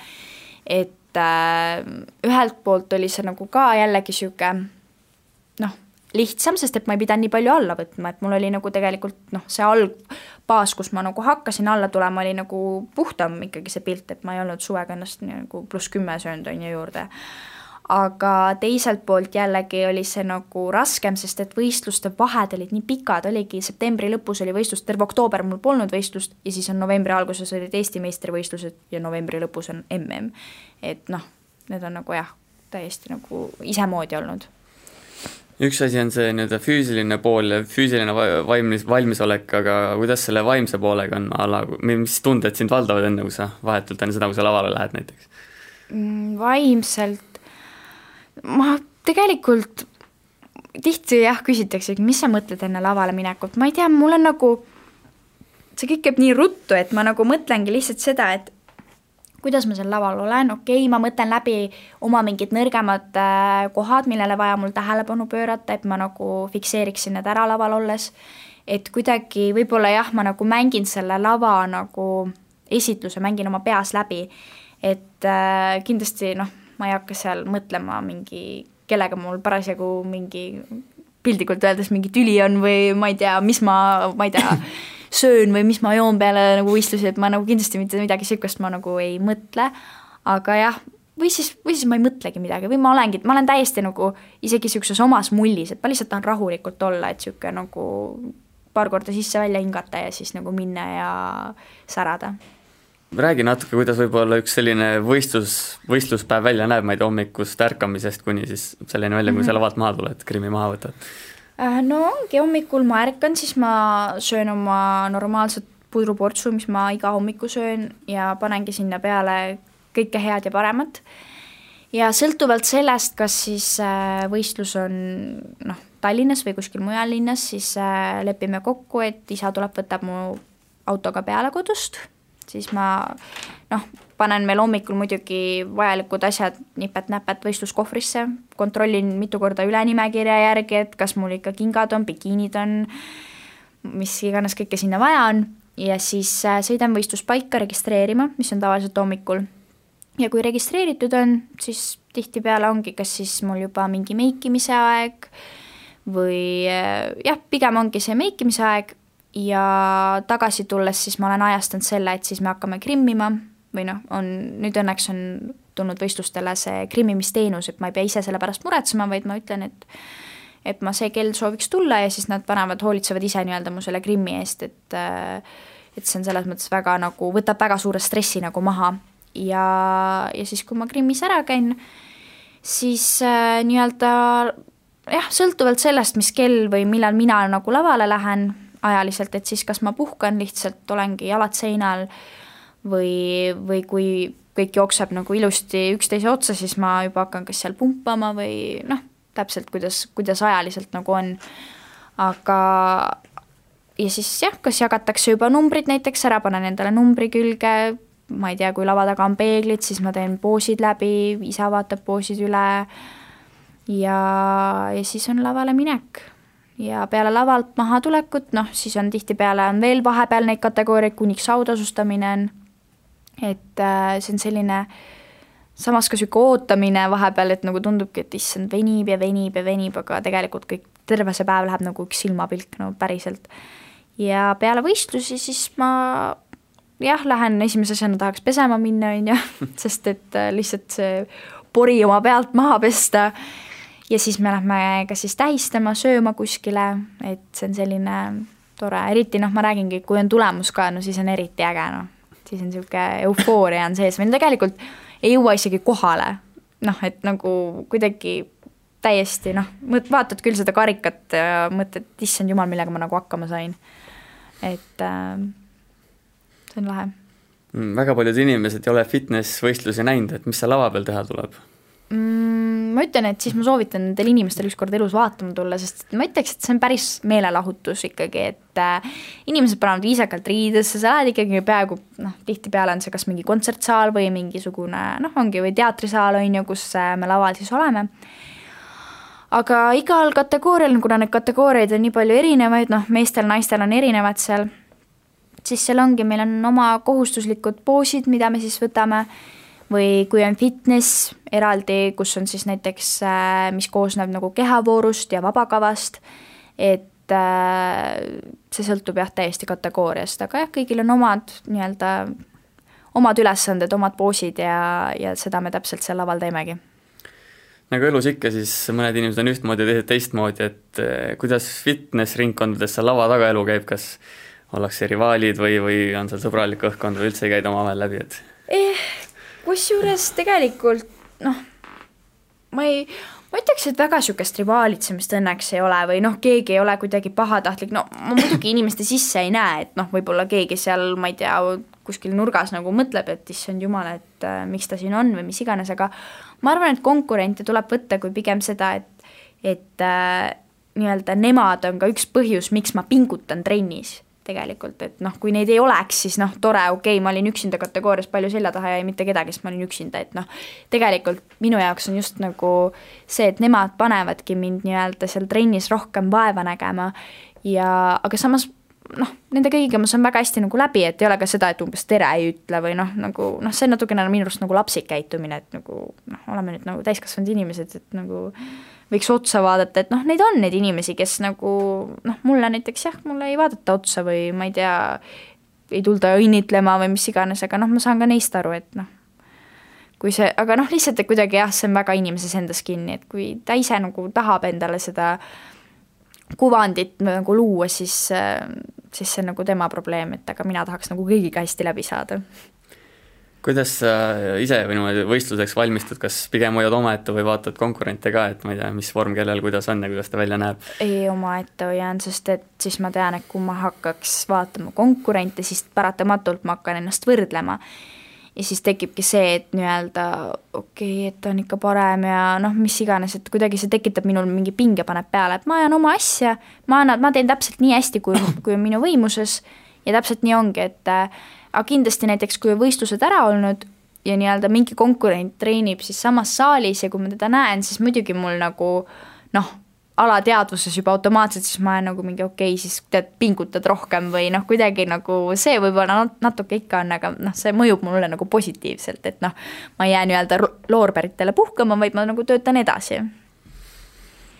et äh, ühelt poolt oli see nagu ka jällegi niisugune noh, lihtsam, sest et ma ei pidanud nii palju alla võtma, et mul oli nagu tegelikult noh, see algbaas, kus ma nagu hakkasin alla tulema, oli nagu puhtam ikkagi see pilt, et ma ei olnud suvega ennast nagu pluss kümme söönud, on ju, juurde. aga teiselt poolt jällegi oli see nagu raskem, sest et võistluste vahed olid nii pikad, oligi septembri lõpus oli võistlus, terve oktoober mul polnud võistlust ja siis on novembri alguses olid Eesti meistrivõistlused ja novembri lõpus on mm. et noh, need on nagu jah, täiesti nagu isemoodi olnud üks asi on see nii-öelda füüsiline pool ja füüsiline valmis, valmisolek, aga kuidas selle vaimse poolega on, a la, mis tunded sind valdavad enne, kui sa vahetult enne seda, kui sa lavale lähed näiteks? Mm, vaimselt, ma tegelikult tihti jah, küsitakse, mis sa mõtled enne lavale minekut, ma ei tea, mul on nagu, see kõik käib nii ruttu, et ma nagu mõtlengi lihtsalt seda, et kuidas ma seal laval olen, okei okay,, ma mõtlen läbi oma mingid nõrgemad äh, kohad, millele vaja mul tähelepanu pöörata, et ma nagu fikseeriksin need ära laval olles, et kuidagi võib-olla jah, ma nagu mängin selle lava nagu esitluse, mängin oma peas läbi, et äh, kindlasti noh, ma ei hakka seal mõtlema mingi, kellega mul parasjagu mingi piltlikult öeldes mingi tüli on või ma ei tea, mis ma, ma ei tea söön või mis ma joon peale nagu võistlusi, et ma nagu kindlasti mitte midagi niisugust ma nagu ei mõtle, aga jah, või siis, või siis ma ei mõtlegi midagi või ma olengi, ma olen täiesti nagu isegi niisuguses omas mullis, et ma lihtsalt tahan rahulikult olla, et niisugune nagu paar korda sisse-välja hingata ja siis nagu minna ja särada. Räägi natuke, kuidas võib-olla üks selline võistlus, võistluspäev välja näeb, ma ei tea, hommikust ärkamisest kuni siis selleni välja, kui sa mhm. lavalt maha tuled, Krimmi maha võtad no ongi, hommikul ma ärkan, siis ma söön oma normaalset pudruportsu, mis ma iga hommiku söön ja panengi sinna peale kõike head ja paremat. ja sõltuvalt sellest, kas siis äh, võistlus on noh, Tallinnas või kuskil mujal linnas, siis äh, lepime kokku, et isa tuleb, võtab mu autoga peale kodust, siis ma noh, panen veel hommikul muidugi vajalikud asjad nipet-näpet võistluskohvrisse, kontrollin mitu korda üle nimekirja järgi, et kas mul ikka kingad on, bikiinid on, mis iganes kõike sinna vaja on, ja siis äh, sõidan võistluspaika registreerima, mis on tavaliselt hommikul. ja kui registreeritud on, siis tihtipeale ongi kas siis mul juba mingi meikimise aeg või äh, jah, pigem ongi see meikimise aeg. Ja tagasi tulles siis ma olen ajastanud selle, et siis me hakkame krimmima, või noh, on, nüüd õnneks on tulnud võistlustele see krimmimisteenus, et ma ei pea ise selle pärast muretsema, vaid ma ütlen, et et ma see kell sooviks tulla ja siis nad panevad, hoolitsevad ise nii-öelda mu selle krimmi eest, et et see on selles mõttes väga nagu, võtab väga suure stressi nagu maha. ja, ja siis, kui ma krimmis ära käin, siis äh, nii-öelda jah, sõltuvalt sellest, mis kell või millal mina nagu lavale lähen ajaliselt, et siis kas ma puhkan lihtsalt, olengi jalad seinal äh,, või, või kui kõik jookseb nagu ilusti üksteise otsa, siis ma juba hakkan kas seal pumpama või noh, täpselt kuidas, kuidas ajaliselt nagu on. aga ja siis jah, kas jagatakse juba numbrid näiteks ära, panen endale numbri külge, ma ei tea, kui lava taga on peeglid, siis ma teen poosid läbi, isa vaatab poosid üle ja, ja siis on lavale minek. ja peale lavalt mahatulekut, noh, siis on tihtipeale on veel vahepeal neid kategooriaid, kuniks autasustamine on et äh, see on selline samas ka niisugune ootamine vahepeal, et nagu tundubki, et issand, venib ja venib ja venib, aga tegelikult kõik, terve see päev läheb nagu üks silmapilk, no päriselt. ja peale võistlusi siis ma jah, lähen esimese asjana tahaks pesema minna, on ju, sest et äh, lihtsalt see pori oma pealt maha pesta. Ja siis me lähme kas siis tähistama, sööma kuskile, et see on selline tore, eriti noh, ma räägingi, kui on tulemus ka, no siis on eriti äge, noh siis on niisugune eufooria on sees, meil tegelikult ei jõua isegi kohale. noh, et nagu kuidagi täiesti noh, vaatad küll seda karikat ja mõtled, issand jumal, millega ma nagu hakkama sain. et äh, see on lahe mm,. väga paljud inimesed ei ole fitness-võistlusi näinud, et mis seal lava peal teha tuleb mm,? ma ütlen, et siis ma soovitan nendel inimestel ükskord elus vaatama tulla, sest ma ütleks, et see on päris meelelahutus ikkagi, et äh, inimesed panevad viisakalt riidesse, sa lähed ikkagi peaaegu noh, tihtipeale on see kas mingi kontsertsaal või mingisugune noh, ongi või teatrisaal on ju, kus äh, me laval siis oleme aga igal kategoorial, kuna neid kategooriaid on nii palju erinevaid, noh, meestel-naistel on erinevad seal, siis seal ongi, meil on oma kohustuslikud poosid, mida me siis võtame, või kui on fitness eraldi, kus on siis näiteks, äh, mis koosneb nagu kehavoorust ja vabakavast, et äh, see sõltub jah, täiesti kategooriast, aga jah, kõigil on omad nii-öelda, omad ülesanded, omad poosid ja, ja seda me täpselt seal laval teemegi nagu elus ikka, siis mõned inimesed on ühtmoodi, teised teistmoodi, et eh, kuidas fitness-ringkondades seal lava taga elu käib, kas ollakse rivaalid või, või on seal sõbralik õhkkond või üldse ei käida omavahel läbi, et eh,? Kusjuures tegelikult noh, ma ei, ma ütleks, et väga niisugust rivaalitsemist õnneks ei ole või noh, keegi ei ole kuidagi pahatahtlik, no ma muidugi inimeste sisse ei näe, et noh, võib-olla keegi seal, ma ei tea, kuskil nurgas nagu mõtleb, et issand jumal, et äh, miks ta siin on või mis iganes, aga ma arvan, et konkurente tuleb võtta kui pigem seda, et, et äh, nii-öelda nemad on ka üks põhjus, miks ma pingutan trennis tegelikult, et noh, kui neid ei oleks, siis noh, tore, okei okay,, ma olin üksinda kategoorias palju selja taha ja ei mitte kedagi, sest ma olin üksinda, et noh, tegelikult minu jaoks on just nagu see, et nemad panevadki mind nii-öelda seal trennis rohkem vaeva nägema ja aga samas noh, nende kõigiga ma saan väga hästi nagu läbi, et ei ole ka seda, et umbes tere ei ütle või noh, nagu noh, see on natukene minu arust nagu lapsik käitumine, et nagu noh, oleme nüüd nagu täiskasvanud inimesed, et nagu võiks otsa vaadata, et noh, neid on neid inimesi, kes nagu noh, mulle näiteks jah, mulle ei vaadata otsa või ma ei tea, ei tulda õnnitlema või mis iganes, aga noh, ma saan ka neist aru, et noh, kui see, aga noh, lihtsalt, kuidagi jah, see on väga inimeses endas kinni, et kui ta ise nagu tahab endale seda kuvandit nagu luua, siis siis see on nagu tema probleem, et aga mina tahaks nagu kõigiga hästi läbi saada. Kuidas sa ise või niimoodi võistluseks valmistud, kas pigem hoiad omaette või vaatad konkurente ka, et ma ei tea, mis vorm kellel kuidas on ja kuidas ta välja näeb? ei, omaette hoian, sest et siis ma tean, et kui ma hakkaks vaatama konkurente, siis paratamatult ma hakkan ennast võrdlema ja siis tekibki see, et nii-öelda okei okay,, et ta on ikka parem ja noh, mis iganes, et kuidagi see tekitab minul mingi pinge paneb peale, et ma ajan oma asja, ma annan, ma teen täpselt nii hästi, kui, kui on minu võimuses ja täpselt nii ongi, et aga kindlasti näiteks, kui võistlused ära olnud ja nii-öelda mingi konkurent treenib siis samas saalis ja kui ma teda näen, siis muidugi mul nagu noh, alateadvuses juba automaatselt, siis ma olen nagu mingi okei okay,, siis tead, pingutad rohkem või noh, kuidagi nagu see võib-olla natuke ikka on, aga noh, see mõjub mulle nagu positiivselt, et noh, ma ei jää nii-öelda loorberitele puhkama, vaid ma nagu töötan edasi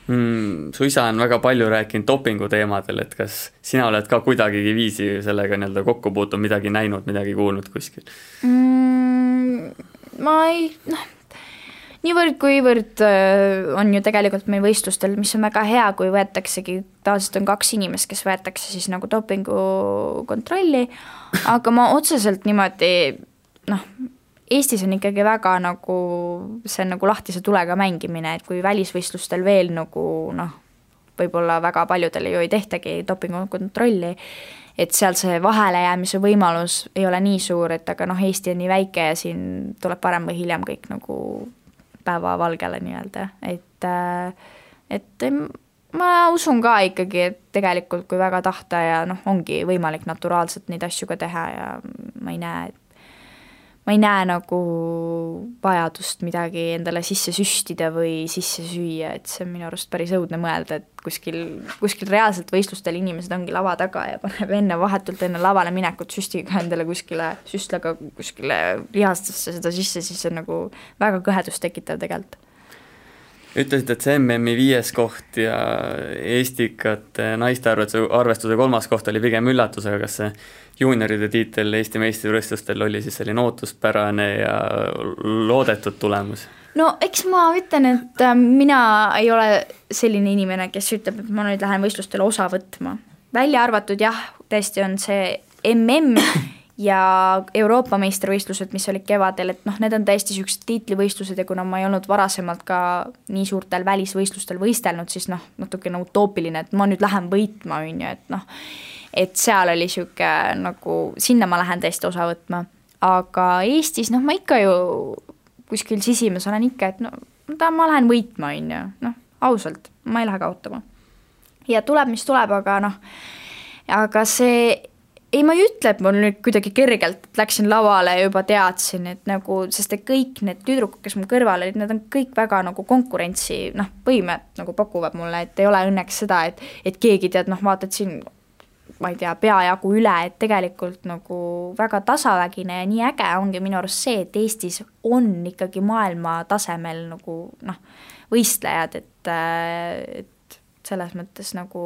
mm,. su isa on väga palju rääkinud dopingu teemadel, et kas sina oled ka kuidagigi viisi sellega nii-öelda kokku puutunud, midagi näinud, midagi kuulnud kuskil mm,? ma ei, noh niivõrd-kuivõrd äh, on ju tegelikult meil võistlustel, mis on väga hea, kui võetaksegi, tavaliselt on kaks inimest, kes võetakse siis nagu dopingukontrolli, aga ma otseselt niimoodi noh, Eestis on ikkagi väga nagu, see on nagu lahtise tulega mängimine, et kui välisvõistlustel veel nagu noh, võib-olla väga paljudele ju ei tehtagi dopingukontrolli, et seal see vahelejäämise võimalus ei ole nii suur, et aga noh, Eesti on nii väike ja siin tuleb varem või hiljem kõik nagu päevavalgele nii-öelda, et äh, et ma usun ka ikkagi, et tegelikult kui väga tahta ja noh, ongi võimalik naturaalselt neid asju ka teha ja ma ei näe, et ma ei näe nagu vajadust midagi endale sisse süstida või sisse süüa, et see on minu arust päris õudne mõelda, et kuskil, kuskil reaalselt võistlustel inimesed ongi lava taga ja paneb enne, vahetult enne lavale minekut süstiga endale kuskile, süstlaga kuskile lihastesse seda sisse, siis see on nagu väga kõhedust tekitav tegelikult. Ütlesid, et see MM-i viies koht ja Estikate naiste arvestuse, arvestuse kolmas koht oli pigem üllatus, aga kas see juunioride tiitel Eesti meistrivõistlustel oli siis selline ootuspärane ja loodetud tulemus? no eks ma ütlen, et äh, mina ei ole selline inimene, kes ütleb, et ma nüüd lähen võistlustele osa võtma. välja arvatud jah, tõesti on see MM ja Euroopa meistrivõistlused, mis olid kevadel, et noh, need on täiesti niisugused tiitlivõistlused ja kuna ma ei olnud varasemalt ka nii suurtel välisvõistlustel võistelnud, siis noh, natuke nagu utoopiline, et ma nüüd lähen võitma, on ju, et noh, et seal oli niisugune nagu, sinna ma lähen tõesti osa võtma. aga Eestis, noh, ma ikka ju kuskil sisimas olen ikka, et no ta, ma lähen võitma, on ju, noh, ausalt, ma ei lähe kaotama. ja tuleb, mis tuleb, aga noh, aga see ei, ma ei ütle, et mul nüüd kuidagi kergelt läksin lavale ja juba teadsin, et nagu, sest et kõik need tüdrukud, kes mul kõrval olid, need on kõik väga nagu konkurentsi noh, võimet nagu pakuvad mulle, et ei ole õnneks seda, et et keegi tead, noh, vaatad siin ma ei tea, peajagu üle, et tegelikult nagu väga tasavägine ja nii äge ongi minu arust see, et Eestis on ikkagi maailma tasemel nagu noh, võistlejad, et, et selles mõttes nagu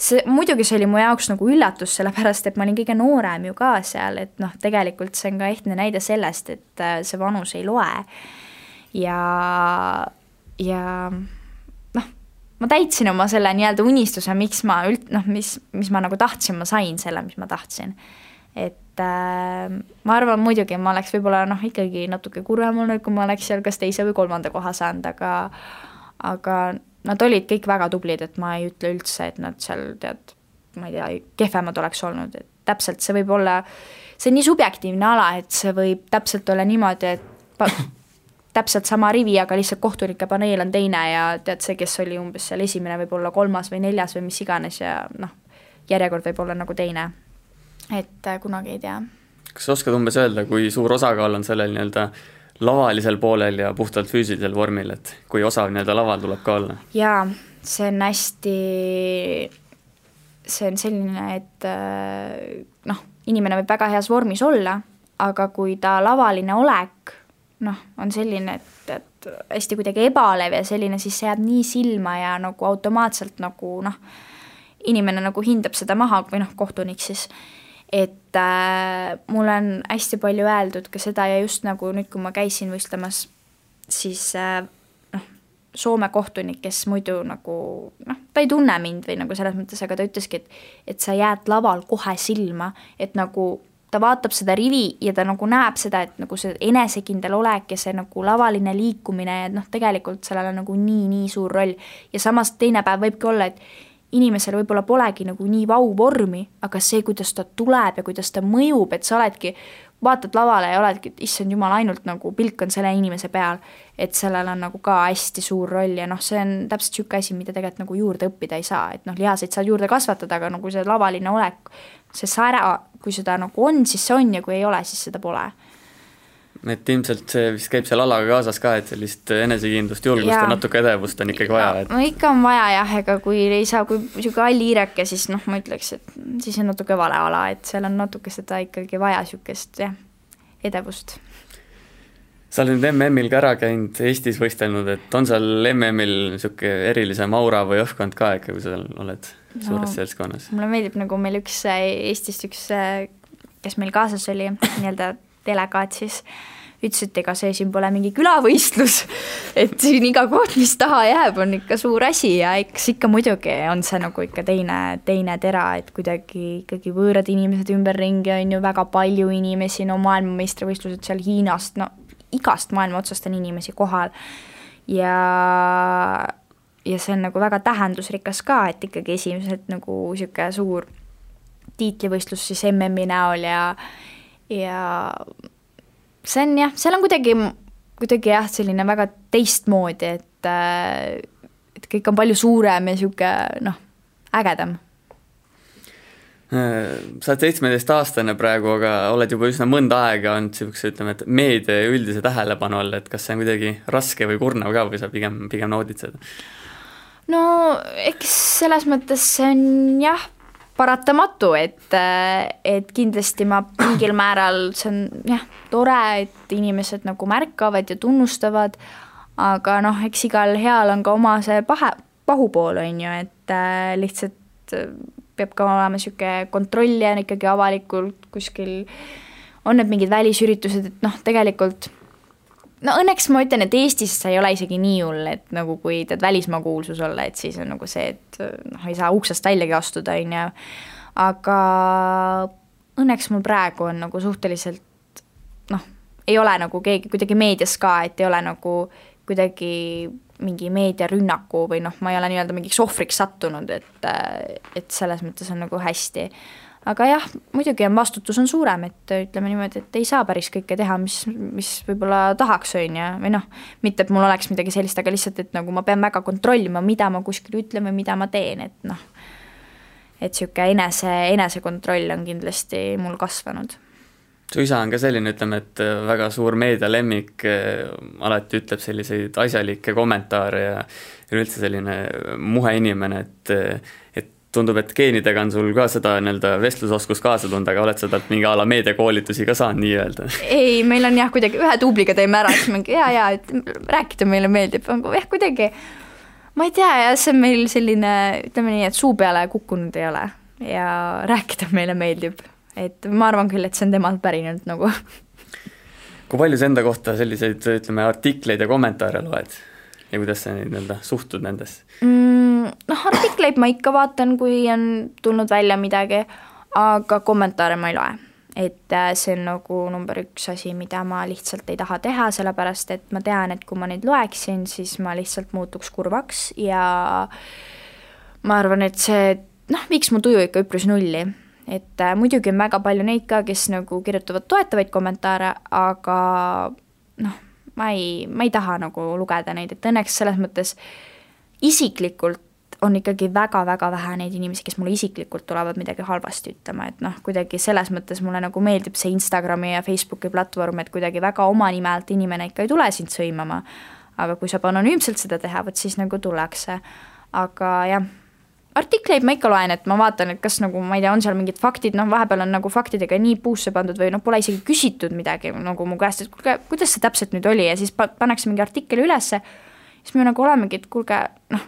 see, muidugi see oli mu jaoks nagu üllatus, sellepärast et ma olin kõige noorem ju ka seal, et noh, tegelikult see on ka ehtne näide sellest, et äh, see vanus ei loe. ja, ja ma täitsin oma selle nii-öelda unistuse, miks ma üld-, noh, mis, mis ma nagu tahtsin, ma sain selle, mis ma tahtsin. et äh, ma arvan muidugi, ma oleks võib-olla noh, ikkagi natuke kurvem olnud, kui ma oleks seal kas teise või kolmanda koha saanud, aga aga nad olid kõik väga tublid, et ma ei ütle üldse, et nad seal tead, ma ei tea, kehvemad oleks olnud, et täpselt see võib olla, see on nii subjektiivne ala, et see võib täpselt olla niimoodi, et täpselt sama rivi, aga lihtsalt kohtunike paneel on teine ja tead, see, kes oli umbes seal esimene, võib olla kolmas või neljas või mis iganes ja noh, järjekord võib olla nagu teine. et äh, kunagi ei tea. kas sa oskad umbes öelda, kui suur osakaal on sellel nii-öelda lavalisel poolel ja puhtalt füüsilisel vormil, et kui osav nii-öelda laval tuleb ka olla? jaa, see on hästi, see on selline, et äh, noh, inimene võib väga heas vormis olla, aga kui ta lavaline olek noh, on selline, et, et hästi kuidagi ebalev ja selline, siis see jääb nii silma ja nagu automaatselt nagu noh, inimene nagu hindab seda maha või noh, kohtunik siis. Et äh, mulle on hästi palju öeldud ka seda ja just nagu nüüd, kui ma käisin võistlemas, siis äh, noh, Soome kohtunik, kes muidu nagu noh, ta ei tunne mind või nagu selles mõttes, aga ta ütleski, et et sa jääd laval kohe silma, et nagu ta vaatab seda rivi ja ta nagu näeb seda, et nagu see enesekindel olek ja see nagu lavaline liikumine ja noh, tegelikult sellel on nagu nii-nii suur roll. ja samas teine päev võibki olla, et inimesel võib-olla polegi nagu nii vau-vormi, aga see, kuidas ta tuleb ja kuidas ta mõjub, et sa oledki, vaatad lavale ja oledki, et issand jumal, ainult nagu pilk on selle inimese peal, et sellel on nagu ka hästi suur roll ja noh, see on täpselt niisugune asi, mida tegelikult nagu juurde õppida ei saa, et noh, lihaseid saad juurde kasvatada, aga nagu see lavaline olek, see sära, kui seda nagu on, siis see on ja kui ei ole, siis seda pole et ilmselt see vist käib seal alaga kaasas ka, et sellist enesekindlust, julgust ja, ja natuke edevust on ikkagi vaja, et no ikka on vaja jah, ega kui ei saa, kui niisugune hall hiireke, siis noh, ma ütleks, et siis on natuke vale ala, et seal on natuke seda ikkagi vaja, niisugust jah, edevust. Sa oled nüüd MM-il ka ära käinud, Eestis võistelnud, et on seal MM-il niisugune erilisem aura või õhkkond ka ikka, kui sa seal oled suures no, seltskonnas? mulle meeldib, nagu meil üks Eestist üks, kes meil kaasas oli, nii-öelda delegaat siis ütles, et ega see siin pole mingi külavõistlus, et siin iga koht, mis taha jääb, on ikka suur asi ja eks ikka muidugi on see nagu ikka teine, teine tera, et kuidagi ikkagi võõrad inimesed ümberringi on ju väga palju inimesi, no maailmameistrivõistlused seal Hiinast, no igast maailma otsast on inimesi kohal. Ja ja see on nagu väga tähendusrikas ka, et ikkagi esimesed nagu niisugune suur tiitlivõistlus siis MM-i näol ja ja see on jah, seal on kuidagi, kuidagi jah, selline väga teistmoodi, et et kõik on palju suurem ja niisugune noh, ägedam sa oled seitsmeteistaastane praegu, aga oled juba üsna mõnda aega olnud niisuguse, ütleme, et meedia üldise tähelepanu all, et kas see on kuidagi raske või kurnav ka või sa pigem, pigem naudid seda? no eks selles mõttes see on jah, paratamatu, et, et kindlasti ma mingil määral, see on jah, tore, et inimesed nagu märkavad ja tunnustavad, aga noh, eks igal heal on ka oma see pahe, pahupool, on ju, et lihtsalt peab ka olema niisugune kontrollija ikkagi avalikult kuskil, on need mingid välisüritused, et noh, tegelikult no õnneks ma ütlen, et Eestis see ei ole isegi nii hull, et nagu kui tead välismaa kuulsus olla, et siis on nagu see, et noh, ei saa uksest väljagi astuda, on ju, aga õnneks mul praegu on nagu suhteliselt noh, ei ole nagu keegi kuidagi meedias ka, et ei ole nagu kuidagi mingi meediarünnaku või noh, ma ei ole nii-öelda mingiks ohvriks sattunud, et et selles mõttes on nagu hästi. Aga jah, muidugi on vastutus on suurem, et ütleme niimoodi, et ei saa päris kõike teha, mis, mis võib-olla tahaks, on ju, või noh, mitte et mul oleks midagi sellist, aga lihtsalt, et nagu ma pean väga kontrollima, mida ma kuskil ütlen või mida ma teen, et noh, et niisugune enese, enesekontroll on kindlasti mul kasvanud su isa on ka selline, ütleme, et äh, väga suur meedialemmik, äh, alati ütleb selliseid asjalikke kommentaare ja üleüldse selline muhe inimene, et et tundub, et geenidega on sul ka seda nii-öelda vestlusoskus kaasa tunda, aga oled sa talt mingi a la meediakoolitusi ka saanud nii-öelda? ei, meil on jah, kuidagi ühe duubliga teeme ära, siis mingi jaa, jaa, et rääkida meile meeldib, jah, kuidagi ma ei tea jah, see on meil selline, ütleme nii, et suu peale kukkunud ei ole ja rääkida meile meeldib et ma arvan küll, et see on temalt pärinenud nagu. kui palju sa enda kohta selliseid, ütleme, artikleid ja kommentaare loed ja kuidas sa nii-öelda suhtud nendesse mm,? noh, artikleid ma ikka vaatan, kui on tulnud välja midagi, aga kommentaare ma ei loe. et äh, see on nagu number üks asi, mida ma lihtsalt ei taha teha, sellepärast et ma tean, et kui ma neid loeksin, siis ma lihtsalt muutuks kurvaks ja ma arvan, et see noh, viiks mu tuju ikka üpris nulli et äh, muidugi on väga palju neid ka, kes nagu kirjutavad toetavaid kommentaare, aga noh, ma ei, ma ei taha nagu lugeda neid, et õnneks selles mõttes isiklikult on ikkagi väga-väga vähe neid inimesi, kes mulle isiklikult tulevad midagi halvasti ütlema, et noh, kuidagi selles mõttes mulle nagu meeldib see Instagrami ja Facebooki platvorm, et kuidagi väga oma nime alt inimene ikka ei tule sind sõimama. aga kui saab anonüümselt seda teha, vot siis nagu tullakse. aga jah artikleid ma ikka loen, et ma vaatan, et kas nagu ma ei tea, on seal mingid faktid, noh, vahepeal on nagu faktidega nii puusse pandud või noh, pole isegi küsitud midagi nagu mu käest, et kuulge, kuidas see täpselt nüüd oli ja siis pa-, pannakse mingi artikkel ülesse, siis me nagu olemegi, et kuulge, noh,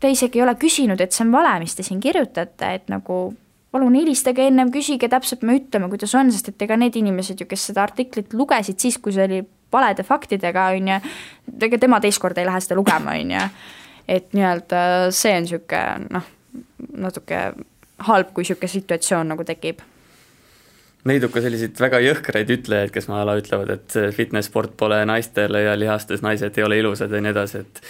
te isegi ei ole küsinud, et see on vale, mis te siin kirjutate, et nagu palun helistage ennem, küsige täpselt, me ütleme, kuidas on, sest et ega need inimesed ju, kes seda artiklit lugesid siis, kui see oli valede faktidega, on ju, ega tema teist korda ei lähe seda lugema, on ju et nii-öelda see on niisugune noh, natuke halb, kui niisugune situatsioon nagu tekib leidub ka selliseid väga jõhkraid ütlejaid, kes maala ütlevad, et fitness-sport pole naistele ja lihastes naised ei ole ilusad ja nii edasi, et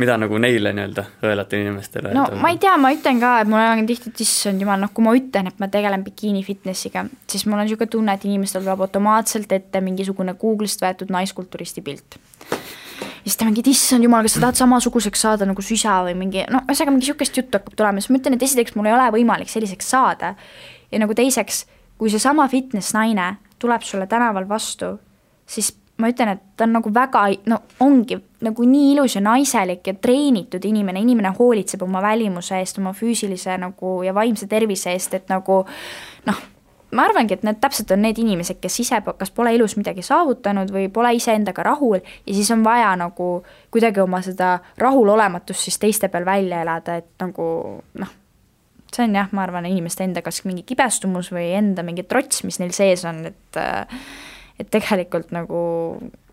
mida nagu neile nii-öelda õelate inimestele? no ma ei tea, ma ütlen ka, et mul on tihti, et issand jumal, noh, kui ma ütlen, et ma tegelen bikiini fitnessiga, siis mul on niisugune tunne, et inimestel tuleb automaatselt ette mingisugune Google'ist võetud naiskulturisti pilt siis ta mingi, et issand jumal, kas sa tahad samasuguseks saada nagu su isa või mingi, no ühesõnaga mingi sihukest juttu hakkab tulema, siis ma ütlen, et esiteks mul ei ole võimalik selliseks saada. ja nagu teiseks, kui seesama fitness naine tuleb sulle tänaval vastu, siis ma ütlen, et ta on nagu väga, no ongi nagu nii ilus ja naiselik ja treenitud inimene, inimene hoolitseb oma välimuse eest, oma füüsilise nagu ja vaimse tervise eest, et nagu noh ma arvangi, et need täpselt on need inimesed, kes ise kas pole elus midagi saavutanud või pole iseendaga rahul ja siis on vaja nagu kuidagi oma seda rahulolematust siis teiste peal välja elada, et nagu noh, see on jah, ma arvan, inimeste enda kas mingi kibestumus või enda mingi trots, mis neil sees on, et äh, et tegelikult nagu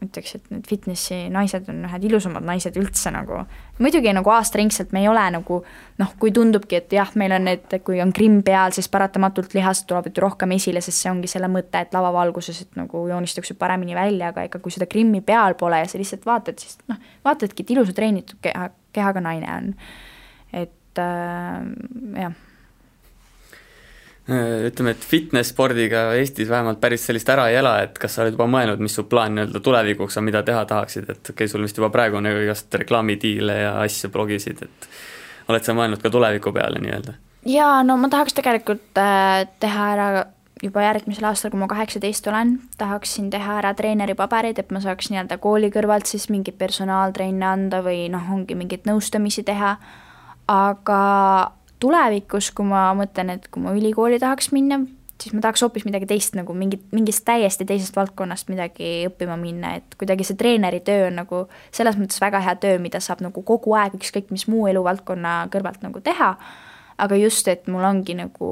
ütleks, et need fitnessi naised on ühed ilusamad naised üldse nagu. muidugi nagu aastaringselt me ei ole nagu noh, kui tundubki, et jah, meil on need, kui on grimm peal, siis paratamatult lihased tulevad ju rohkem esile, sest see ongi selle mõte, et lavavalguses, et nagu joonistuksid paremini välja, aga ega kui seda grimmi peal pole ja sa lihtsalt vaatad, siis noh, vaatadki, et ilusa treenitud keha, kehaga naine on. et äh, jah ütleme, et fitness-spordiga Eestis vähemalt päris sellist ära ei ela, et kas sa oled juba mõelnud, mis su plaan nii-öelda tulevikuks on, mida teha tahaksid, et okei okay,, sul vist juba praegu on nagu igast reklaamidiile ja asju blogisid, et oled sa mõelnud ka tuleviku peale nii-öelda? jaa, no ma tahaks tegelikult äh, teha ära juba järgmisel aastal, kui ma kaheksateist olen, tahaksin teha ära treeneripaberid, et ma saaks nii-öelda kooli kõrvalt siis mingeid personaaltrenne anda või noh, ongi mingeid nõustamisi teha, aga tulevikus, kui ma mõtlen, et kui ma ülikooli tahaks minna, siis ma tahaks hoopis midagi teist nagu mingit, mingist täiesti teisest valdkonnast midagi õppima minna, et kuidagi see treeneri töö on nagu selles mõttes väga hea töö, mida saab nagu kogu aeg ükskõik mis muu eluvaldkonna kõrvalt nagu teha, aga just, et mul ongi nagu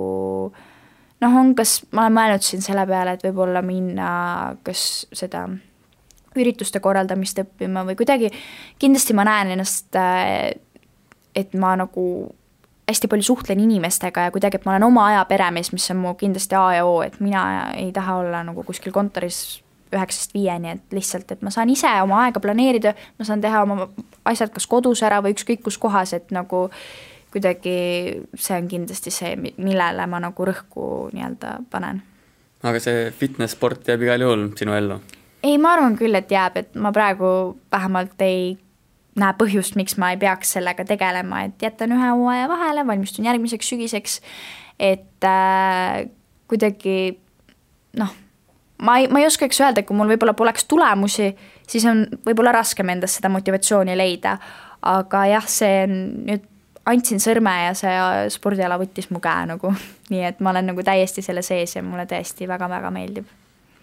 noh, on kas, ma olen mõelnud siin selle peale, et võib-olla minna kas seda ürituste korraldamist õppima või kuidagi, kindlasti ma näen ennast, et ma nagu hästi palju suhtlen inimestega ja kuidagi, et ma olen oma aja peremees, mis on mu kindlasti A ja O, et mina ei taha olla nagu kuskil kontoris üheksast viieni, et lihtsalt, et ma saan ise oma aega planeerida, ma saan teha oma asjad kas kodus ära või ükskõik kus kohas, et nagu kuidagi see on kindlasti see, millele ma nagu rõhku nii-öelda panen. aga see fitness-sport jääb igal juhul sinu ellu? ei, ma arvan küll, et jääb, et ma praegu vähemalt ei näe põhjust, miks ma ei peaks sellega tegelema, et jätan ühe hooaja vahele, valmistun järgmiseks sügiseks, et äh, kuidagi noh, ma ei, ma ei oskaks öelda, kui mul võib-olla poleks tulemusi, siis on võib-olla raskem endas seda motivatsiooni leida. aga jah, see on nüüd, andsin sõrme ja see spordiala võttis mu käe nagu, nii et ma olen nagu täiesti selle sees ja mulle tõesti väga-väga meeldib.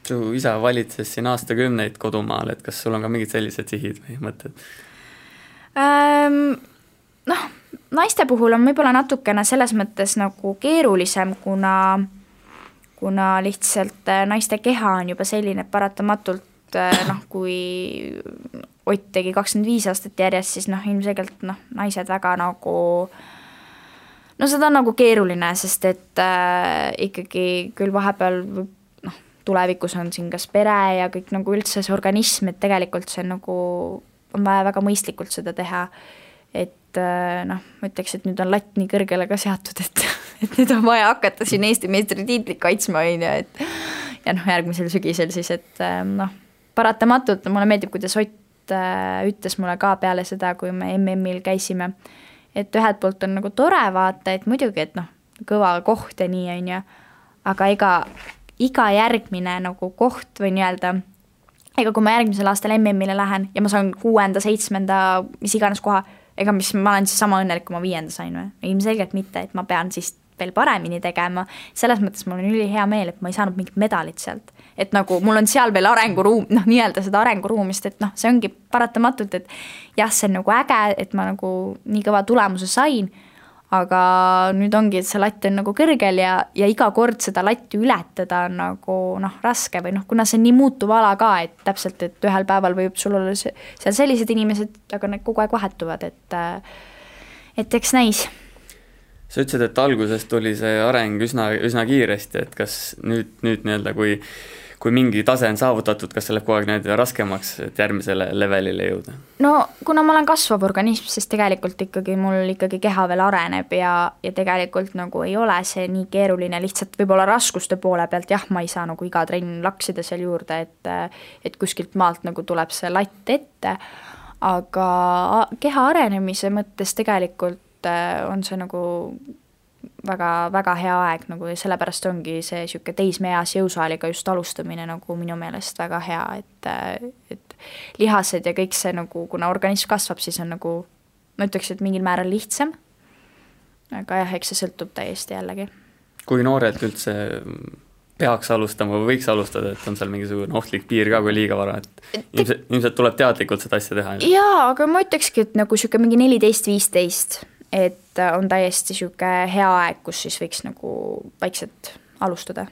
su isa valitses siin aastakümneid kodumaal, et kas sul on ka mingid sellised sihid või mõtted ähm,? Noh, naiste puhul on võib-olla natukene selles mõttes nagu keerulisem, kuna kuna lihtsalt äh, naiste keha on juba selline, et paratamatult äh, noh, kui Ott tegi kakskümmend viis aastat järjest, siis noh, ilmselgelt noh, naised väga nagu no seda on nagu keeruline, sest et äh, ikkagi küll vahepeal noh, tulevikus on siin kas pere ja kõik nagu üldse see organism, et tegelikult see nagu on vaja väga mõistlikult seda teha. et äh, noh, ma ütleks, et nüüd on latt nii kõrgele ka seatud, et et nüüd on vaja hakata siin Eesti meistritiitlit kaitsma, on ju, et ja noh, järgmisel sügisel siis, et ähm, noh, paratamatult mulle meeldib, kuidas Ott äh, ütles mulle ka peale seda, kui me MM-il käisime, et ühelt poolt on nagu tore vaata, et muidugi, et noh, kõva koht ja nii, on ju, aga ega iga järgmine nagu koht või nii-öelda, ega kui ma järgmisel aastal MM-ile lähen ja ma saan kuuenda, seitsmenda, mis iganes koha, ega mis, ma olen siis sama õnnelik, kui ma viienda sain või? ilmselgelt mitte, et ma pean siis veel paremini tegema, selles mõttes mul on ülihea meel, et ma ei saanud mingit medalit sealt. et nagu mul on seal veel arenguruum, noh, nii-öelda seda arenguruumi, sest et noh, see ongi paratamatult, et jah, see on nagu äge, et ma nagu nii kõva tulemuse sain, aga nüüd ongi, et see latt on nagu kõrgel ja, ja iga kord seda latti ületada on nagu noh, raske või noh, kuna see on nii muutuv ala ka, et täpselt, et ühel päeval võib sul olla seal sellised inimesed, aga need kogu aeg vahetuvad, et et eks näis. Sa ütlesid, et alguses tuli see areng üsna, üsna kiiresti, et kas nüüd, nüüd nii-öelda, kui kui mingi tase on saavutatud, kas see läheb kogu aeg nii-öelda raskemaks, et järgmisele levelile jõuda? no kuna ma olen kasvav organism, siis tegelikult ikkagi mul ikkagi keha veel areneb ja, ja tegelikult nagu ei ole see nii keeruline, lihtsalt võib-olla raskuste poole pealt jah, ma ei saa nagu iga trenn laksida seal juurde, et et kuskilt maalt nagu tuleb see latt ette, aga keha arenemise mõttes tegelikult et on see nagu väga, väga hea aeg nagu ja sellepärast ongi see niisugune teismeeas jõusaaliga just alustamine nagu minu meelest väga hea, et, et lihased ja kõik see nagu, kuna organism kasvab, siis on nagu ma ütleks, et mingil määral lihtsam, aga jah, eks see sõltub täiesti jällegi. kui noorelt üldse peaks alustama või võiks alustada, et on seal mingisugune ohtlik piir ka, kui liiga vara, et ilmselt, ilmselt tuleb teadlikult seda asja teha? jaa, aga ma ütlekski, et nagu niisugune mingi neliteist, viisteist et äh, on täiesti niisugune hea aeg, kus siis võiks nagu vaikselt alustada.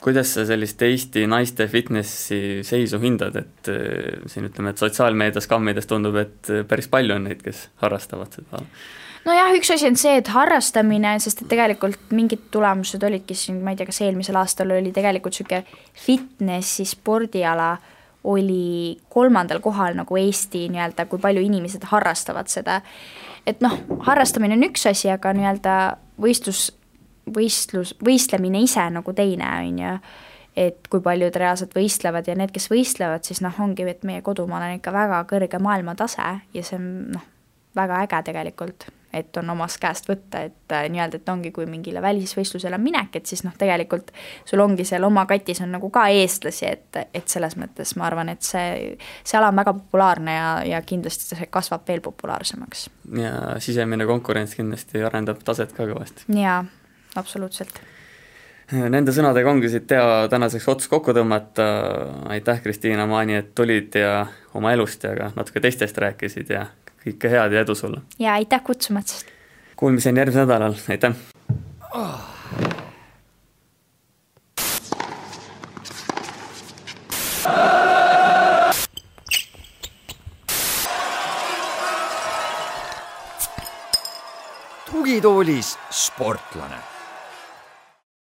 kuidas sa sellist Eesti naiste fitnessi seisu hindad, et äh, siin ütleme, et sotsiaalmeedias, kammides tundub, et äh, päris palju on neid, kes harrastavad seda? nojah, üks asi on see, et harrastamine, sest et tegelikult mingid tulemused olidki siin, ma ei tea, kas eelmisel aastal oli tegelikult niisugune fitnessi spordiala äh, oli kolmandal kohal nagu Eesti nii-öelda, kui palju inimesed harrastavad seda. et noh, harrastamine on üks asi, aga nii-öelda võistlus, võistlus, võistlemine ise nagu teine, on ju. et kui paljud reaalselt võistlevad ja need, kes võistlevad, siis noh, ongi, et meie kodumaal on ikka väga kõrge maailmatase ja see on noh, väga äge tegelikult et on omast käest võtta, et äh, nii-öelda, et ongi, kui mingile välisvõistlusele minek, et siis noh, tegelikult sul ongi seal oma katis on nagu ka eestlasi, et, et selles mõttes ma arvan, et see, see ala on väga populaarne ja, ja kindlasti see kasvab veel populaarsemaks. ja sisemine konkurents kindlasti arendab taset ka kõvasti. jaa, absoluutselt Nende sõnadega ongi siit hea tänaseks ots kokku tõmmata, aitäh, Kristiina Maani, et tulid ja oma elust ja ka natuke teistest rääkisid ja kõike head ja edu sulle! ja aitäh kutsumast! Kuulmiseni järgmisel nädalal, aitäh tugitoolis sportlane